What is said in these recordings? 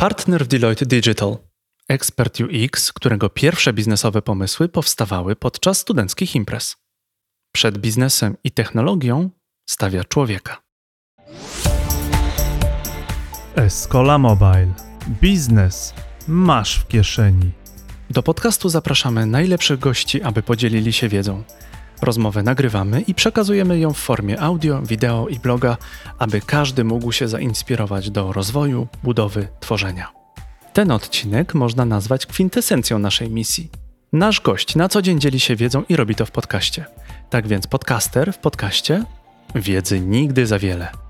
Partner w Deloitte Digital. Ekspert UX, którego pierwsze biznesowe pomysły powstawały podczas studenckich imprez. Przed biznesem i technologią stawia człowieka. Escola Mobile. Biznes masz w kieszeni. Do podcastu zapraszamy najlepszych gości, aby podzielili się wiedzą. Rozmowę nagrywamy i przekazujemy ją w formie audio, wideo i bloga, aby każdy mógł się zainspirować do rozwoju, budowy, tworzenia. Ten odcinek można nazwać kwintesencją naszej misji. Nasz gość na co dzień dzieli się wiedzą i robi to w podcaście. Tak więc podcaster w podcaście wiedzy nigdy za wiele.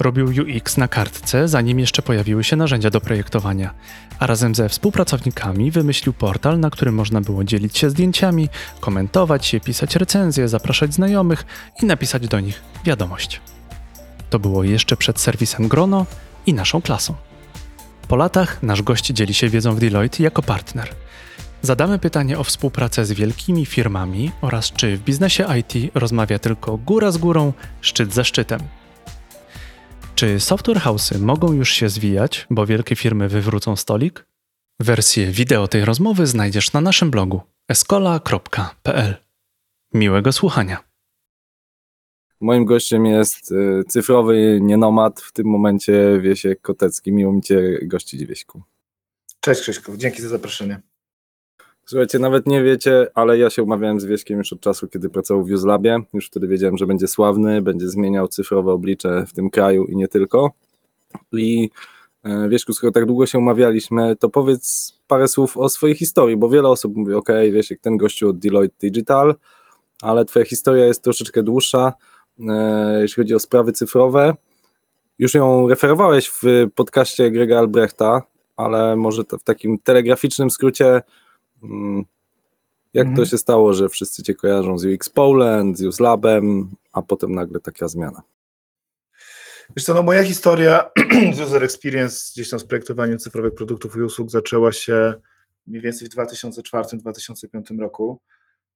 Robił UX na kartce, zanim jeszcze pojawiły się narzędzia do projektowania, a razem ze współpracownikami wymyślił portal, na którym można było dzielić się zdjęciami, komentować je, pisać recenzje, zapraszać znajomych i napisać do nich wiadomość. To było jeszcze przed serwisem Grono i naszą klasą. Po latach nasz gość dzieli się wiedzą w Deloitte jako partner. Zadamy pytanie o współpracę z wielkimi firmami oraz czy w biznesie IT rozmawia tylko góra z górą, szczyt ze szczytem. Czy software house'y mogą już się zwijać, bo wielkie firmy wywrócą stolik? Wersję wideo tej rozmowy znajdziesz na naszym blogu escola.pl. Miłego słuchania. Moim gościem jest y, cyfrowy nienomad, w tym momencie Wiesiek Kotecki. Miło mi Cię gościć, Wieśku. Cześć Krzyśku, dzięki za zaproszenie. Słuchajcie, nawet nie wiecie, ale ja się umawiałem z Wieśkiem już od czasu, kiedy pracował w UseLabie. Już wtedy wiedziałem, że będzie sławny, będzie zmieniał cyfrowe oblicze w tym kraju i nie tylko. I e, Wieśku, skoro tak długo się umawialiśmy, to powiedz parę słów o swojej historii, bo wiele osób mówi, ok, Wiesiek, ten gościu od Deloitte Digital, ale twoja historia jest troszeczkę dłuższa, e, jeśli chodzi o sprawy cyfrowe. Już ją referowałeś w podcaście Grega Albrechta, ale może w takim telegraficznym skrócie Mm. Jak to mhm. się stało, że wszyscy cię kojarzą z UX Poland, z UX Labem, a potem nagle taka zmiana? Wiesz co, no moja historia z user experience gdzieś tam z projektowaniem cyfrowych produktów i usług zaczęła się mniej więcej w 2004-2005 roku,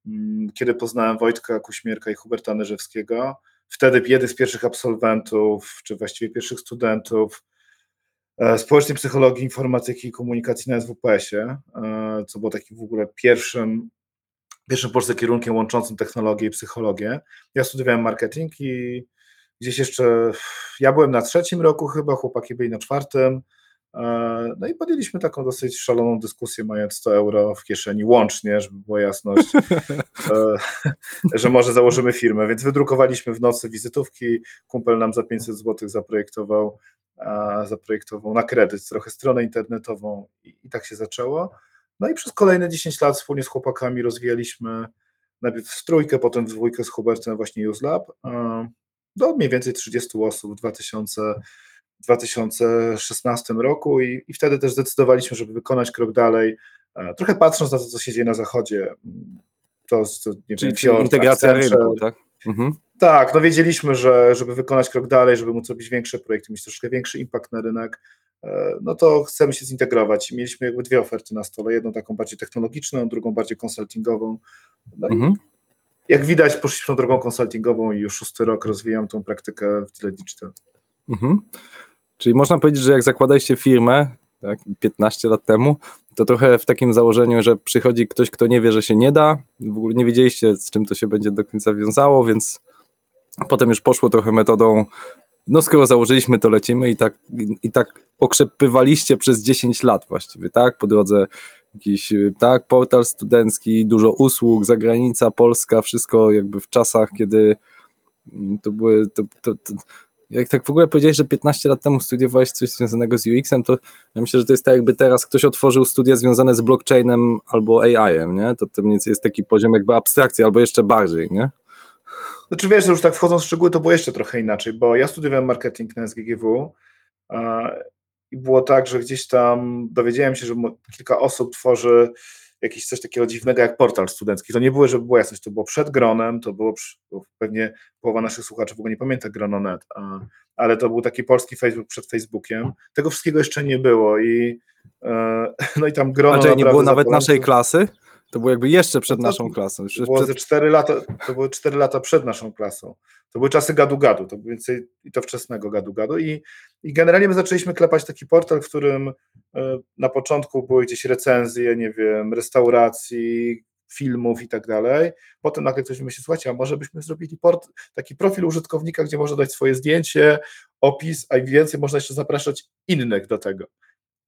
mm, kiedy poznałem Wojtka Kuśmierka i Huberta Nerzewskiego. Wtedy jeden z pierwszych absolwentów, czy właściwie pierwszych studentów społecznej psychologii, informatyki i komunikacji na SWPS-ie, e, co było takim w ogóle pierwszym, pierwszym polskim kierunkiem łączącym technologię i psychologię. Ja studiowałem marketing i gdzieś jeszcze, ja byłem na trzecim roku chyba, chłopaki byli na czwartym, e, no i podjęliśmy taką dosyć szaloną dyskusję, mając 100 euro w kieszeni łącznie, żeby była jasność, że może założymy firmę. Więc wydrukowaliśmy w nocy wizytówki. Kumpel nam za 500 zł zaprojektował zaprojektował na kredyt trochę stronę internetową i, i tak się zaczęło. No i przez kolejne 10 lat wspólnie z chłopakami rozwijaliśmy najpierw w trójkę, potem w dwójkę z Hubertem właśnie UseLab do mniej więcej 30 osób w 2000, 2016 roku i, i wtedy też zdecydowaliśmy, żeby wykonać krok dalej, trochę patrząc na to, co się dzieje na zachodzie. To, to nie Czyli wiem, integracja rynku, tak? Mhm. Tak, no wiedzieliśmy, że żeby wykonać krok dalej, żeby móc robić większe projekty, mieć troszkę większy impact na rynek, e, no to chcemy się zintegrować. Mieliśmy jakby dwie oferty na stole, jedną taką bardziej technologiczną, drugą bardziej konsultingową. No mhm. jak widać, poszliśmy tą drogą konsultingową i już szósty rok rozwijam tą praktykę w Tyle Digital. Mhm. Czyli można powiedzieć, że jak zakładaliście firmę, tak, 15 lat temu, to trochę w takim założeniu, że przychodzi ktoś, kto nie wie, że się nie da, w ogóle nie wiedzieliście, z czym to się będzie do końca wiązało, więc potem już poszło trochę metodą, no skoro założyliśmy, to lecimy i tak, i tak okrzepywaliście przez 10 lat właściwie, tak, po drodze jakiś, tak, portal studencki, dużo usług, zagranica, Polska, wszystko jakby w czasach, kiedy to były, to, to, to jak tak w ogóle powiedziałeś, że 15 lat temu studiowałeś coś związanego z UX-em, to ja myślę, że to jest tak jakby teraz ktoś otworzył studia związane z blockchainem albo AI-em, nie? To, to mniej więcej jest taki poziom jakby abstrakcji, albo jeszcze bardziej, nie? Znaczy wiesz, że już tak wchodząc w szczegóły, to było jeszcze trochę inaczej, bo ja studiowałem marketing na SGGW i było tak, że gdzieś tam dowiedziałem się, że kilka osób tworzy jakieś coś takiego dziwnego jak portal studencki. To nie było, żeby była jasność, to było przed Gronem, to było przy, pewnie połowa naszych słuchaczy w ogóle nie pamięta Grono.net, ale to był taki polski Facebook przed Facebookiem. Tego wszystkiego jeszcze nie było i e, no i tam Grono... A nie było nawet naszej klasy? To było jakby jeszcze przed no naszą klasą. To było przed... 4 lata, to były 4 lata przed naszą klasą. To były czasy gadu-gadu, to więcej i to wczesnego gadu-gadu i, i generalnie my zaczęliśmy klepać taki portal, w którym e, na początku były gdzieś recenzje, nie wiem, restauracji, filmów i tak dalej. Potem nagle ktoś myśli, słuchajcie, a może byśmy zrobili port, taki profil użytkownika, gdzie można dać swoje zdjęcie, opis, a więcej można jeszcze zapraszać innych do tego.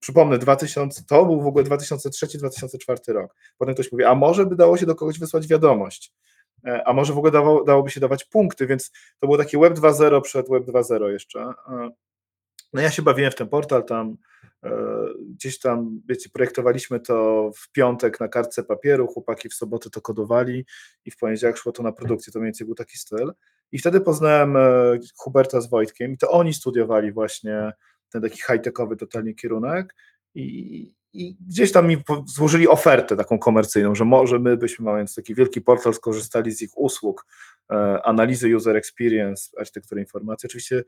Przypomnę, 2000, to był w ogóle 2003-2004 rok. Potem ktoś mówi, a może by dało się do kogoś wysłać wiadomość, e, a może w ogóle dało, dałoby się dawać punkty, więc to było taki Web 2.0 przed Web 2.0 jeszcze. E, no ja się bawiłem w ten portal, tam e, gdzieś tam, wiecie, projektowaliśmy to w piątek na kartce papieru, chłopaki w sobotę to kodowali i w poniedziałek szło to na produkcję, to mniej więcej był taki styl. I wtedy poznałem Huberta z Wojtkiem i to oni studiowali właśnie ten taki high-techowy totalnie kierunek i, i gdzieś tam mi złożyli ofertę taką komercyjną, że może my byśmy, mając taki wielki portal, skorzystali z ich usług, e, analizy user experience, architektury informacji. Oczywiście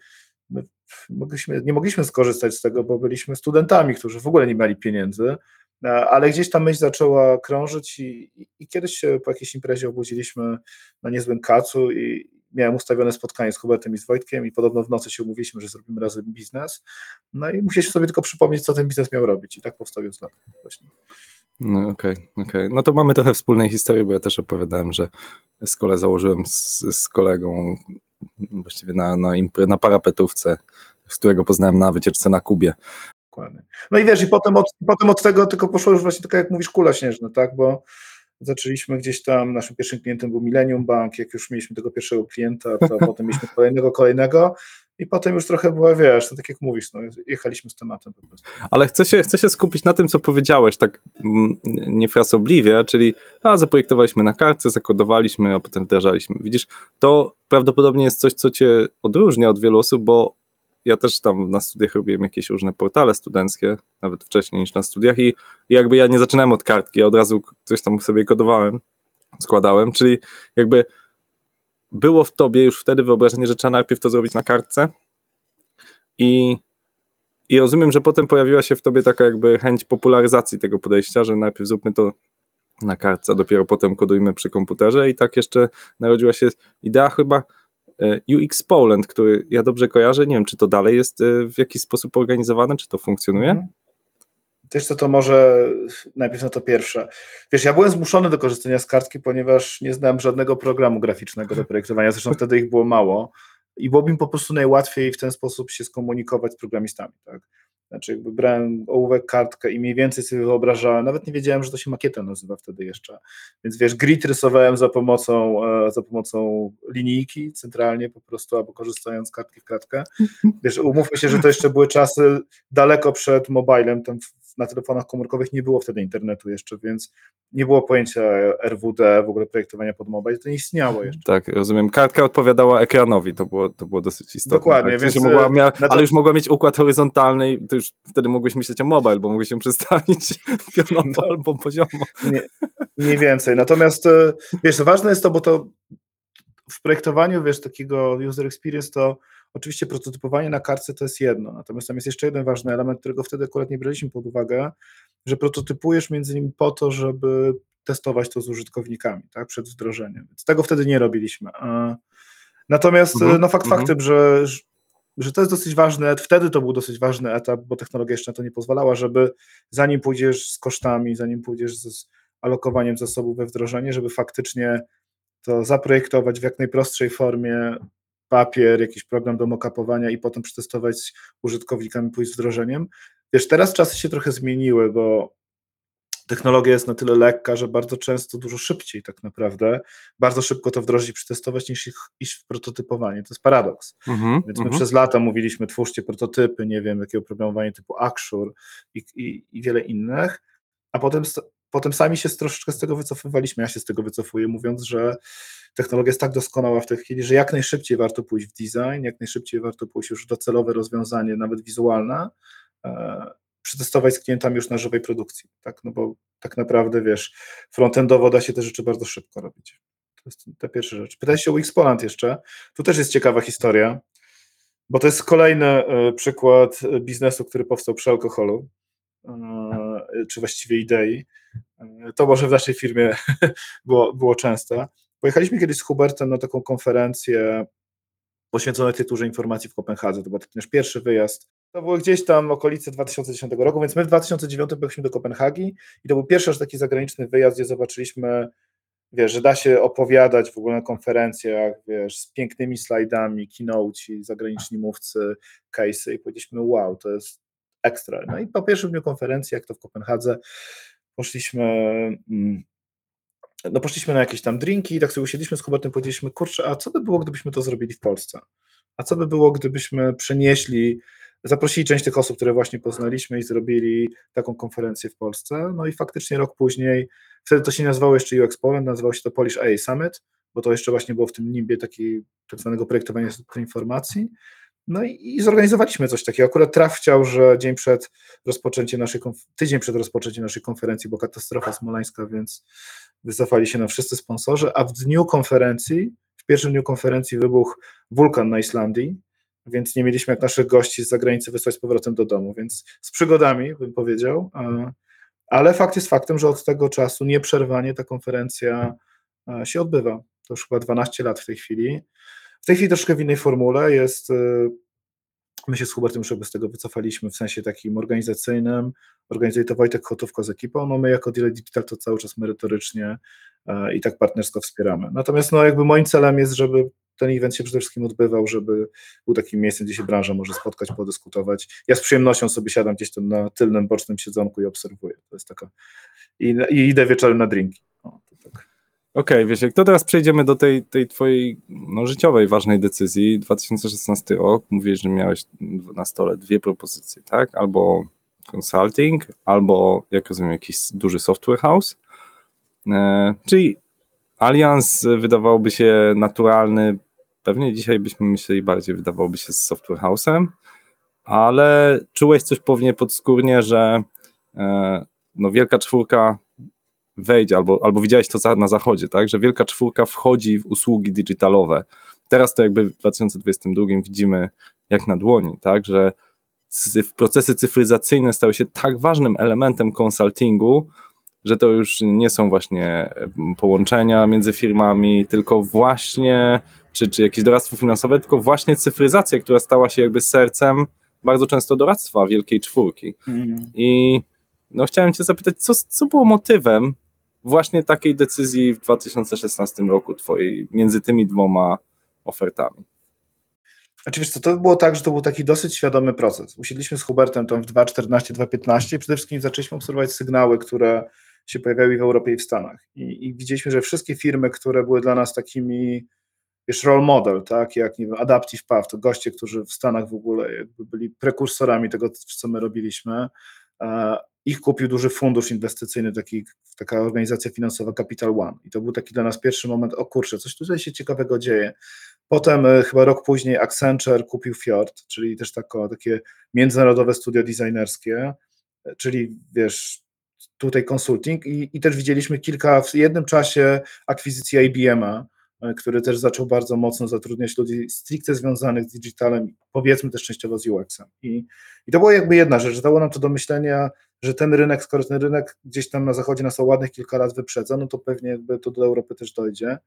mogliśmy, nie mogliśmy skorzystać z tego, bo byliśmy studentami, którzy w ogóle nie mieli pieniędzy, e, ale gdzieś ta myśl zaczęła krążyć i, i, i kiedyś się po jakiejś imprezie obudziliśmy na niezłym kacu i, miałem ustawione spotkanie z Hubertem i z Wojtkiem i podobno w nocy się umówiliśmy, że zrobimy razem biznes. No i musieliśmy sobie tylko przypomnieć, co ten biznes miał robić i tak powstał Uslab właśnie. No okej, okay, okej. Okay. No to mamy trochę wspólnej historii, bo ja też opowiadałem, że z kolei założyłem z, z kolegą właściwie na, na, na parapetówce, z którego poznałem na wycieczce na Kubie. Dokładnie. No i wiesz, i potem od, potem od tego tylko poszło już właśnie tak jak mówisz, kula śnieżna, tak, bo zaczęliśmy gdzieś tam, naszym pierwszym klientem był Millennium Bank, jak już mieliśmy tego pierwszego klienta, to potem mieliśmy kolejnego, kolejnego i potem już trochę była, wiesz, to tak jak mówisz, no, jechaliśmy z tematem po prostu. Ale chcę się, chcę się skupić na tym, co powiedziałeś, tak mm, niefrasobliwie, czyli a, zaprojektowaliśmy na kartce, zakodowaliśmy, a potem wdrażaliśmy. Widzisz, to prawdopodobnie jest coś, co cię odróżnia od wielu osób, bo ja też tam na studiach robiłem jakieś różne portale studenckie, nawet wcześniej niż na studiach i, jakby ja nie zaczynałem od kartki, ja od razu coś tam sobie kodowałem, składałem, czyli jakby było w tobie już wtedy wyobrażenie, że trzeba najpierw to zrobić na kartce i, i rozumiem, że potem pojawiła się w tobie taka jakby chęć popularyzacji tego podejścia, że najpierw zróbmy to na kartce, a dopiero potem kodujmy przy komputerze i tak jeszcze narodziła się idea chyba UX Poland, który ja dobrze kojarzę, nie wiem, czy to dalej jest e, w jakiś sposób organizowane, czy to funkcjonuje? Mhm. Wiesz co, to może najpierw na to pierwsze. Wiesz, ja byłem zmuszony do korzystania z kartki, ponieważ nie znałem żadnego programu graficznego do projektowania, zresztą wtedy ich było mało i byłoby mi po prostu najłatwiej w ten sposób się skomunikować z programistami, tak? Znaczy jakby brałem ołówek, kartkę i mniej więcej sobie wyobrażałem, nawet nie wiedziałem, że to się makieta nazywa wtedy jeszcze, więc wiesz, grid rysowałem za pomocą, e, za pomocą linijki centralnie po prostu, albo korzystając z kartki w kratkę. Wiesz, umówmy się, że to jeszcze były czasy daleko przed mobilem, tam na telefonach komórkowych nie było wtedy internetu jeszcze, więc nie było pojęcia RWD, w ogóle projektowania pod mobile, to nie istniało jeszcze. Tak, rozumiem. Kartka odpowiadała ekranowi, to było, to było dosyć istotne. Dokładnie. Tak? Więc, mogła, to... Ale już mogła mieć układ horyzontalny, to już wtedy mogłeś myśleć o mobile, bo mogłeś się przestawić pionowo no, albo poziomo. Nie, mniej więcej. Natomiast e, wiesz, ważne jest to, bo to w projektowaniu, wiesz, takiego user experience to Oczywiście prototypowanie na kartce to jest jedno, natomiast tam jest jeszcze jeden ważny element, którego wtedy akurat nie braliśmy pod uwagę, że prototypujesz między innymi po to, żeby testować to z użytkownikami, tak, przed wdrożeniem. Więc tego wtedy nie robiliśmy. Natomiast mhm, no fakt mhm. faktem, że, że to jest dosyć ważny, wtedy to był dosyć ważny etap, bo technologia jeszcze na to nie pozwalała, żeby zanim pójdziesz z kosztami, zanim pójdziesz z alokowaniem zasobów we wdrożenie, żeby faktycznie to zaprojektować w jak najprostszej formie, papier, jakiś program do mockupowania i potem przetestować z użytkownikami, pójść z wdrożeniem. Wiesz, teraz czasy się trochę zmieniły, bo technologia jest na tyle lekka, że bardzo często dużo szybciej tak naprawdę, bardzo szybko to wdrożyć i przetestować niż ich, iść w prototypowanie. To jest paradoks. Mm-hmm, Więc my mm-hmm. przez lata mówiliśmy, twórzcie prototypy, nie wiem, jakiego programowania typu Axure i, i, i wiele innych, a potem potem sami się troszeczkę z tego wycofywaliśmy. Ja się z tego wycofuję, mówiąc, że technologia jest tak doskonała w tej chwili, że jak najszybciej warto pójść w design, jak najszybciej warto pójść już docelowe rozwiązanie, nawet wizualne, e, przetestować z klientami już na żywej produkcji, tak, no bo tak naprawdę, wiesz, frontendowo da się te rzeczy bardzo szybko robić. To jest ta pierwsza rzecz. Pytałeś się o Xpolant jeszcze, tu też jest ciekawa historia, bo to jest kolejny e, przykład biznesu, który powstał przy alkoholu, e, czy właściwie idei. To może w naszej firmie było, było częste. Pojechaliśmy kiedyś z Hubertem na taką konferencję poświęconą architekturze informacji w Kopenhadze. To był nasz pierwszy wyjazd. To były gdzieś tam okolice 2010 roku, więc my w 2009 byliśmy do Kopenhagi i to był pierwszy aż taki zagraniczny wyjazd, gdzie zobaczyliśmy, wiesz, że da się opowiadać w ogóle na konferencjach, wiesz, z pięknymi slajdami, keynote, zagraniczni mówcy, case'y i powiedzieliśmy, wow, to jest ekstra. No i po pierwszym dniu konferencji, jak to w Kopenhadze, poszliśmy, mm, no poszliśmy na jakieś tam drinki i tak sobie usiedliśmy z Hubertem, powiedzieliśmy, kurczę, a co by było, gdybyśmy to zrobili w Polsce? A co by było, gdybyśmy przenieśli, zaprosili część tych osób, które właśnie poznaliśmy i zrobili taką konferencję w Polsce? No i faktycznie rok później, wtedy to się nazywało jeszcze UX Poland, nazywało się to Polish AI Summit, bo to jeszcze właśnie było w tym nimbie taki tak zwanego projektowania informacji. No i, i, zorganizowaliśmy coś takiego. Akurat traf chciał, że dzień przed rozpoczęciem naszej, tydzień przed rozpoczęciem naszej konferencji była katastrofa smoleńska, więc wycofali się nam wszyscy sponsorzy, a w dniu konferencji, w pierwszym dniu konferencji wybuchł wulkan na Islandii, więc nie mieliśmy jak naszych gości z zagranicy wysłać z powrotem do domu, więc z przygodami bym powiedział, ale fakt jest faktem, że od tego czasu nieprzerwanie ta konferencja się odbywa. To już chyba 12 lat w tej chwili. W tej chwili troszkę w innej formule jest. Y, my się z Hubertem jakby z tego wycofaliśmy w sensie takim organizacyjnym. Organizuje to Wojtek Chotówko z ekipą. No my jako Deal Digital to cały czas merytorycznie e, i tak partnersko wspieramy. Natomiast no jakby moim celem jest, żeby ten event się przede wszystkim odbywał, żeby był takim miejscem, gdzie się branża może spotkać, podyskutować. Ja z przyjemnością sobie siadam gdzieś tam na tylnym, bocznym siedzonku i obserwuję. To jest taka... I, i idę wieczorem na drinki. Okej, okay, Wiesiek, to teraz przejdziemy do tej, tej twojej no, życiowej ważnej decyzji. 2016 rok, mówisz, że miałeś na stole dwie propozycje, tak? Albo consulting, albo, jak rozumiem, jakiś duży software house. E, czyli Allianz wydawałoby się naturalny, pewnie dzisiaj byśmy myśleli bardziej, wydawałoby się z software house'em, ale czułeś coś pewnie podskórnie, że e, no, wielka czwórka wejdzie, albo, albo widziałeś to za, na zachodzie, tak, że wielka czwórka wchodzi w usługi digitalowe. Teraz to jakby w 2022 widzimy jak na dłoni, tak, że procesy cyfryzacyjne stały się tak ważnym elementem konsultingu, że to już nie są właśnie połączenia między firmami, tylko właśnie, czy, czy jakieś doradztwo finansowe, tylko właśnie cyfryzacja, która stała się jakby sercem bardzo często doradztwa wielkiej czwórki. Mm. I no, chciałem Cię zapytać, co, co było motywem właśnie takiej decyzji w 2016 roku twojej między tymi dwoma ofertami? Oczywiście to było tak, że to był taki dosyć świadomy proces. Usiedliśmy z Hubertem tam w 2014, 2015 i przede wszystkim zaczęliśmy obserwować sygnały, które się pojawiały w Europie i w Stanach. I, i widzieliśmy, że wszystkie firmy, które były dla nas takimi wiesz, role model, tak, jak nie wiem, Adaptive Path, to goście, którzy w Stanach w ogóle byli prekursorami tego, co my robiliśmy, ich kupił duży fundusz inwestycyjny, taki, taka organizacja finansowa Capital One. I to był taki dla nas pierwszy moment, o kurczę, coś tutaj się ciekawego dzieje. Potem e, chyba rok później Accenture kupił Fjord, czyli też tako, takie międzynarodowe studio designerskie, e, czyli wiesz, tutaj konsulting i, i też widzieliśmy kilka w jednym czasie akwizycji IBM-a, który też zaczął bardzo mocno zatrudniać ludzi stricte związanych z digitalem, powiedzmy też częściowo z UX-em. I, I to była jakby jedna rzecz, dało nam to do myślenia, że ten rynek, skoro ten rynek gdzieś tam na zachodzie nas o ładnych kilka lat wyprzedza, no to pewnie jakby to do Europy też dojdzie.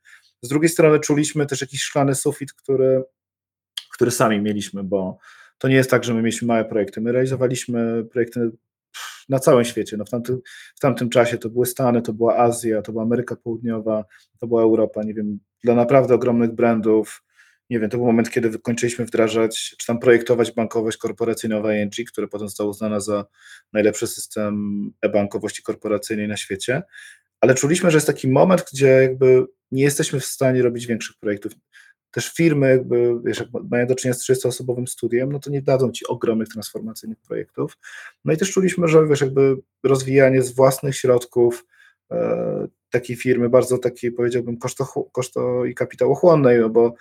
Z drugiej strony czuliśmy też jakiś szklany sufit, który, który sami mieliśmy, bo to nie jest tak, że my mieliśmy małe projekty. My realizowaliśmy projekty na całym świecie. No w, w tamtym czasie to były Stany, to była Azja, to była Ameryka Południowa, to była Europa, nie wiem, dla naprawdę ogromnych brandów. Nie wiem, to był moment, kiedy kończyliśmy wdrażać, czy tam projektować bankowość korporacyjną ING, która potem została uznana za najlepszy system e-bankowości korporacyjnej na świecie. Ale czuliśmy, że jest taki moment, gdzie jakby nie jesteśmy w stanie robić większych projektów. Też firmy, jakby, wiesz, jak mają do czynienia z 30-osobowym studiem, no to nie dadzą ci ogromnych transformacyjnych projektów. No i też czuliśmy, że wiesz, jakby rozwijanie z własnych środków, e, takiej firmy, bardzo takiej powiedziałbym koszto, koszto i kapitałochłonnej, no bo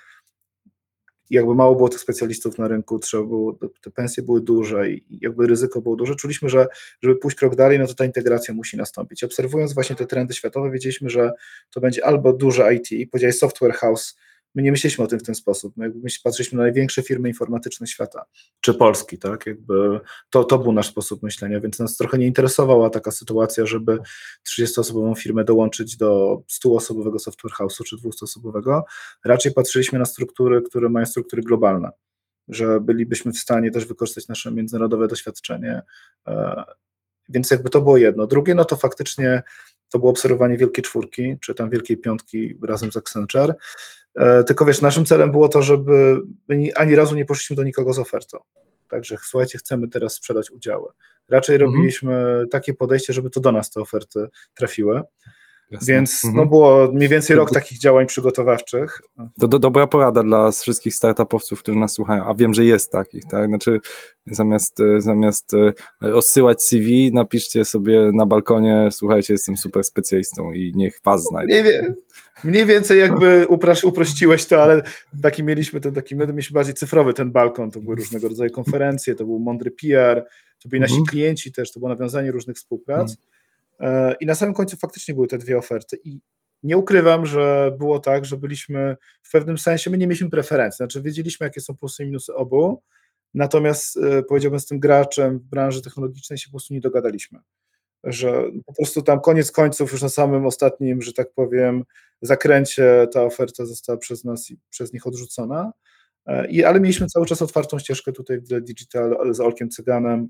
jakby mało było tych specjalistów na rynku, trzeba było, te pensje były duże i jakby ryzyko było duże, czuliśmy, że żeby pójść krok dalej, no to ta integracja musi nastąpić. Obserwując właśnie te trendy światowe, wiedzieliśmy, że to będzie albo duże IT, powiedziałeś software house, my nie myśleliśmy o tym w ten sposób. My jakby patrzyliśmy na największe firmy informatyczne świata, czy Polski, tak? Jakby to, to był nasz sposób myślenia, więc nas trochę nie interesowała taka sytuacja, żeby 30-osobową firmę dołączyć do 100-osobowego software house'u czy 200-osobowego. Raczej patrzyliśmy na struktury, które mają struktury globalne. że bylibyśmy w stanie też wykorzystać nasze międzynarodowe doświadczenie. E, więc jakby to było jedno. Drugie, no to faktycznie to było obserwowanie Wielkiej Czwórki, czy tam Wielkiej Piątki razem z Accenture. E, tylko wiesz, naszym celem było to, żeby ani razu nie poszliśmy do nikogo z ofertą. Także słuchajcie, chcemy teraz sprzedać udziały. Raczej mhm. robiliśmy takie podejście, żeby to do nas te oferty trafiły. Jasne. Więc mhm. no było mniej więcej rok takich działań przygotowawczych. To, to dobra porada dla wszystkich startupowców, którzy nas słuchają, a wiem, że jest takich, tak? Znaczy zamiast, e, zamiast e, rozsyłać CV, napiszcie sobie na balkonie, słuchajcie, jestem super specjalistą i niech was znajdzie. Mniej, mniej więcej jakby uprasz, uprościłeś to, ale taki mieliśmy ten taki, my mieliśmy bardziej cyfrowy ten balkon, to były różnego rodzaju konferencje, to był mądry PR, to byli nasi mhm. klienci też, to było nawiązanie różnych współprac. Mhm. E, I na samym końcu faktycznie były te dwie oferty. I nie ukrywam, że było tak, że byliśmy w pewnym sensie, my nie mieliśmy preferencji, znaczy wiedzieliśmy, jakie są plusy i minusy obu, natomiast e, powiedziałbym z tym graczem w branży technologicznej się po prostu nie dogadaliśmy. Że po prostu tam koniec końców, już na samym ostatnim, że tak powiem, zakręcie ta oferta została przez nas i przez nich odrzucona. E, I, ale mieliśmy cały czas otwartą ścieżkę tutaj w Digital z Olkiem Cyganem,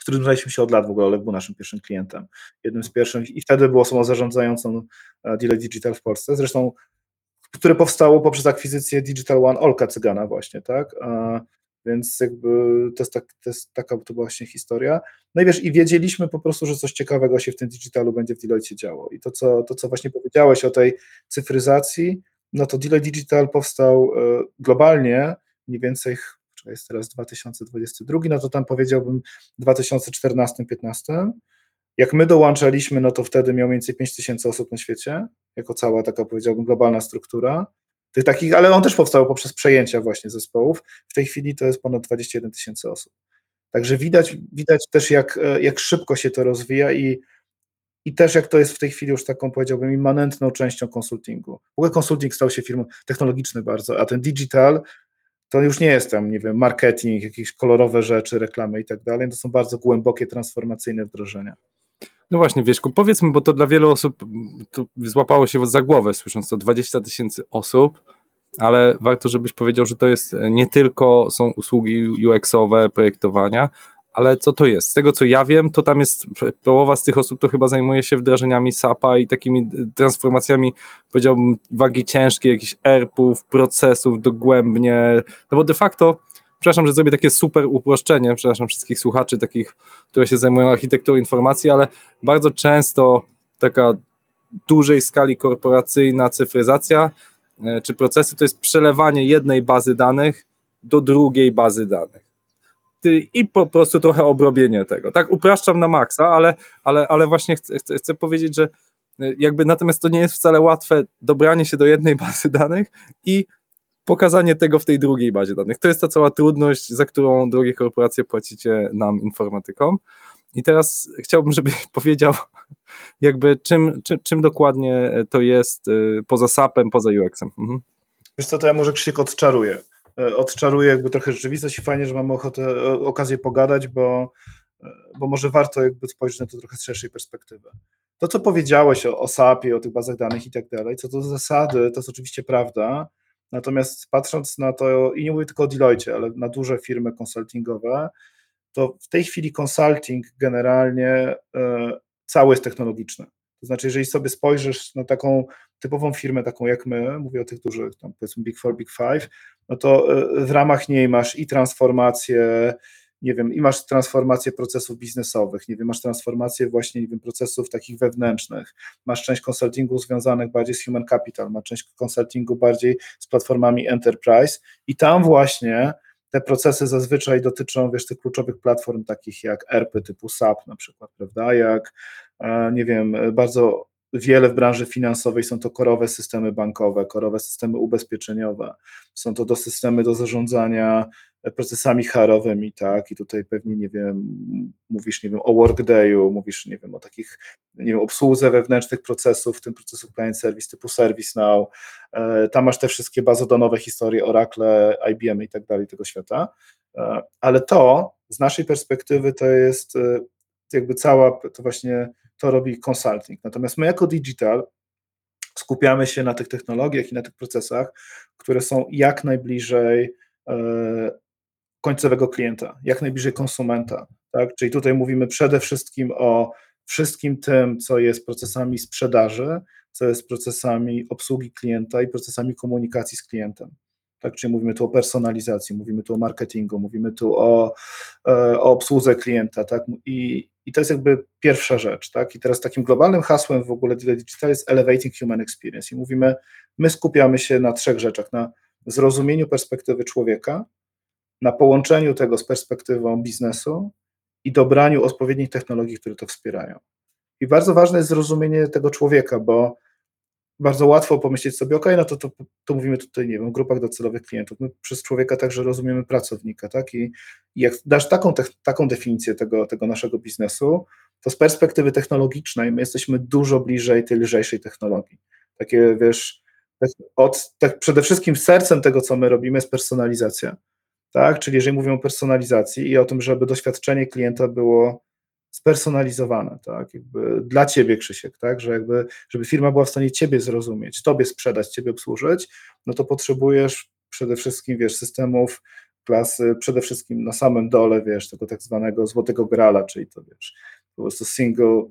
z którym znaliśmy się od lat w ogóle, Olek był naszym pierwszym klientem, jednym z pierwszych i wtedy było osobą zarządzającą e, Delay Digital w Polsce, zresztą które powstało poprzez akwizycję Digital One Olka Cygana właśnie, tak, więc jakby to jest, tak, to jest taka to była właśnie historia. No i wiesz, i wiedzieliśmy po prostu, że coś ciekawego się w tym digitalu będzie w Deloitte działo. I to co, to, co właśnie powiedziałeś o tej cyfryzacji, no to Deloitte Digital powstał e, globalnie mniej więcej czyli jest teraz 2022, no to tam powiedziałbym 2014-15. Jak my dołączaliśmy, no to wtedy miał mniej więcej 5 tysięcy osób na świecie, jako cała taka powiedziałbym globalna struktura. Tych takich, ale on też powstał poprzez przejęcia właśnie zespołów. W tej chwili to jest ponad 21 tysięcy osób. Także widać, widać też, jak, jak szybko się to rozwija i, i też jak to jest w tej chwili już taką, powiedziałbym, immanentną częścią konsultingu. W ogóle konsulting stał się firmą technologiczną bardzo, a ten digital to już nie jest tam, nie wiem, marketing, jakieś kolorowe rzeczy, reklamy i tak dalej, to są bardzo głębokie, transformacyjne wdrożenia. No właśnie, Wieszku, powiedzmy, bo to dla wielu osób to złapało się za głowę, słysząc to 20 tysięcy osób, ale warto, żebyś powiedział, że to jest nie tylko są usługi UX-owe, projektowania, ale co to jest? Z tego co ja wiem, to tam jest połowa z tych osób to chyba zajmuje się wdrażaniami SAP-a i takimi transformacjami, powiedziałbym, wagi ciężkiej, jakichś ERP-ów, procesów dogłębnie, no bo de facto, przepraszam, że zrobię takie super uproszczenie, przepraszam wszystkich słuchaczy takich, które się zajmują architekturą informacji, ale bardzo często taka dużej skali korporacyjna cyfryzacja e, czy procesy to jest przelewanie jednej bazy danych do drugiej bazy danych i po prostu trochę obrobienie tego. Tak, upraszczam na maksa, ale, ale, ale właśnie chcę, chcę, powiedzieć, że e, jakby natomiast to nie jest wcale łatwe dobranie się do jednej bazy danych i pokazanie tego w tej drugiej bazie danych. To jest ta cała trudność, za którą drogie korporacje płacicie nam, informatykom. I teraz chciałbym, żebyś powiedział, jakby czym, czym, czym dokładnie to jest e, poza SAP-em, poza UX-em. Mhm. Wiesz co, to ja może Krzyk odczaruję. E, odczaruje jakby trochę rzeczywistość i fajnie, że mamy ochotę, e, okazję pogadać, bo, e, bo może warto jakby spojrzeć na to trochę z szerszej perspektywy. To, co powiedziałeś o, o SAP-ie, o tych bazach danych i tak dalej, co do zasady, to jest oczywiście prawda, natomiast patrząc na to, i nie mówię tylko o Deloitte, ale na duże firmy konsultingowe, to w tej chwili consulting generalnie y, cały jest technologiczny. To znaczy, jeżeli sobie spojrzysz na taką typową firmę, taką jak my, mówię o tych dużych, tam powiedzmy Big Four, Big Five, no to e, w ramach niej masz i transformację, nie wiem, i masz transformację procesów biznesowych, nie wiem, masz transformację właśnie, nie wiem, procesów takich wewnętrznych, masz część konsultingu związanych bardziej z human capital, masz część konsultingu bardziej z platformami enterprise i tam właśnie te procesy zazwyczaj dotyczą, wiesz, tych kluczowych platform takich jak ERPy typu SAP na przykład, prawda, jak, nie wiem, bardzo wiele w branży finansowej są to korowe systemy bankowe, korowe systemy ubezpieczeniowe, są to do systemy do zarządzania procesami HR-owymi, tak, i tutaj pewnie, nie wiem, mówisz, nie wiem, o Workdayu, mówisz, nie wiem, o takich, nie wiem, obsłudze wewnętrznych procesów, w tym procesu client service typu ServiceNow, e, tam masz te wszystkie bazodonowe historie, Oracle, IBM i tak dalej tego świata, e, ale to z naszej perspektywy to jest e, jakby cała, to właśnie to robi consulting. Natomiast my jako digital skupiamy się na tych technologiach i na tych procesach, które są jak najbliżej końcowego klienta, jak najbliżej konsumenta. Tak? Czyli tutaj mówimy przede wszystkim o wszystkim tym, co jest procesami sprzedaży, co jest procesami obsługi klienta i procesami komunikacji z klientem. Tak, czyli mówimy tu o personalizacji, mówimy tu o marketingu, mówimy tu o, e, o obsłudze klienta, tak? I, I to jest jakby pierwsza rzecz, tak? I teraz takim globalnym hasłem w ogóle Digital jest Elevating Human Experience. I mówimy, my skupiamy się na trzech rzeczach: na zrozumieniu perspektywy człowieka, na połączeniu tego z perspektywą biznesu i dobraniu odpowiednich technologii, które to wspierają. I bardzo ważne jest zrozumienie tego człowieka, bo bardzo łatwo pomyśleć sobie, ok, no to, to, to mówimy tutaj, nie wiem, grupach docelowych klientów. My przez człowieka także rozumiemy pracownika, tak? I, i jak dasz taką, te, taką definicję tego, tego naszego biznesu, to z perspektywy technologicznej my jesteśmy dużo bliżej tej lżejszej technologii. Takie, wiesz, tak od, tak przede wszystkim sercem tego, co my robimy, jest personalizacja. Tak? Czyli jeżeli mówimy o personalizacji i o tym, żeby doświadczenie klienta było spersonalizowane, tak, jakby dla ciebie, Krzysiek, tak, że jakby, żeby firma była w stanie ciebie zrozumieć, tobie sprzedać, ciebie obsłużyć, no to potrzebujesz przede wszystkim, wiesz, systemów klasy, przede wszystkim na samym dole, wiesz, tego tak zwanego złotego grala, czyli to, wiesz, po prostu single,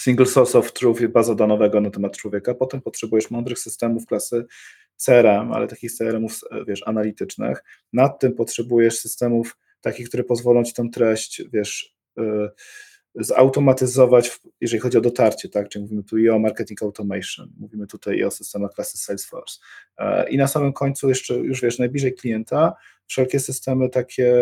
single source of truth, baza danowego na temat człowieka, potem potrzebujesz mądrych systemów klasy CRM, ale takich CRM-ów, wiesz, analitycznych, nad tym potrzebujesz systemów takich, które pozwolą ci tą treść, wiesz, zautomatyzować, jeżeli chodzi o dotarcie, tak? Czyli mówimy tu i o marketing automation, mówimy tutaj i o systemach klasy Salesforce. E, I na samym końcu jeszcze, już wiesz, najbliżej klienta, wszelkie systemy takie,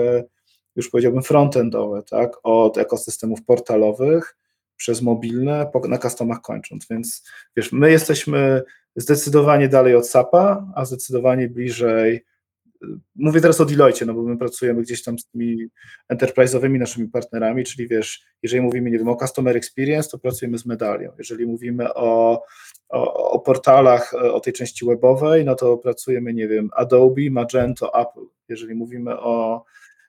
już powiedziałbym frontendowe, tak? Od ekosystemów portalowych przez mobilne, na customach kończąc, więc wiesz, my jesteśmy zdecydowanie dalej od SAP-a, a zdecydowanie bliżej Mówię teraz o Deloitte, no bo my pracujemy gdzieś tam z tymi enterprise'owymi naszymi partnerami, czyli wiesz, jeżeli mówimy, nie wiem, o customer experience, to pracujemy z medalią. Jeżeli mówimy o, o, o portalach, o tej części webowej, no to pracujemy, nie wiem, Adobe, Magento, Apple. Jeżeli mówimy o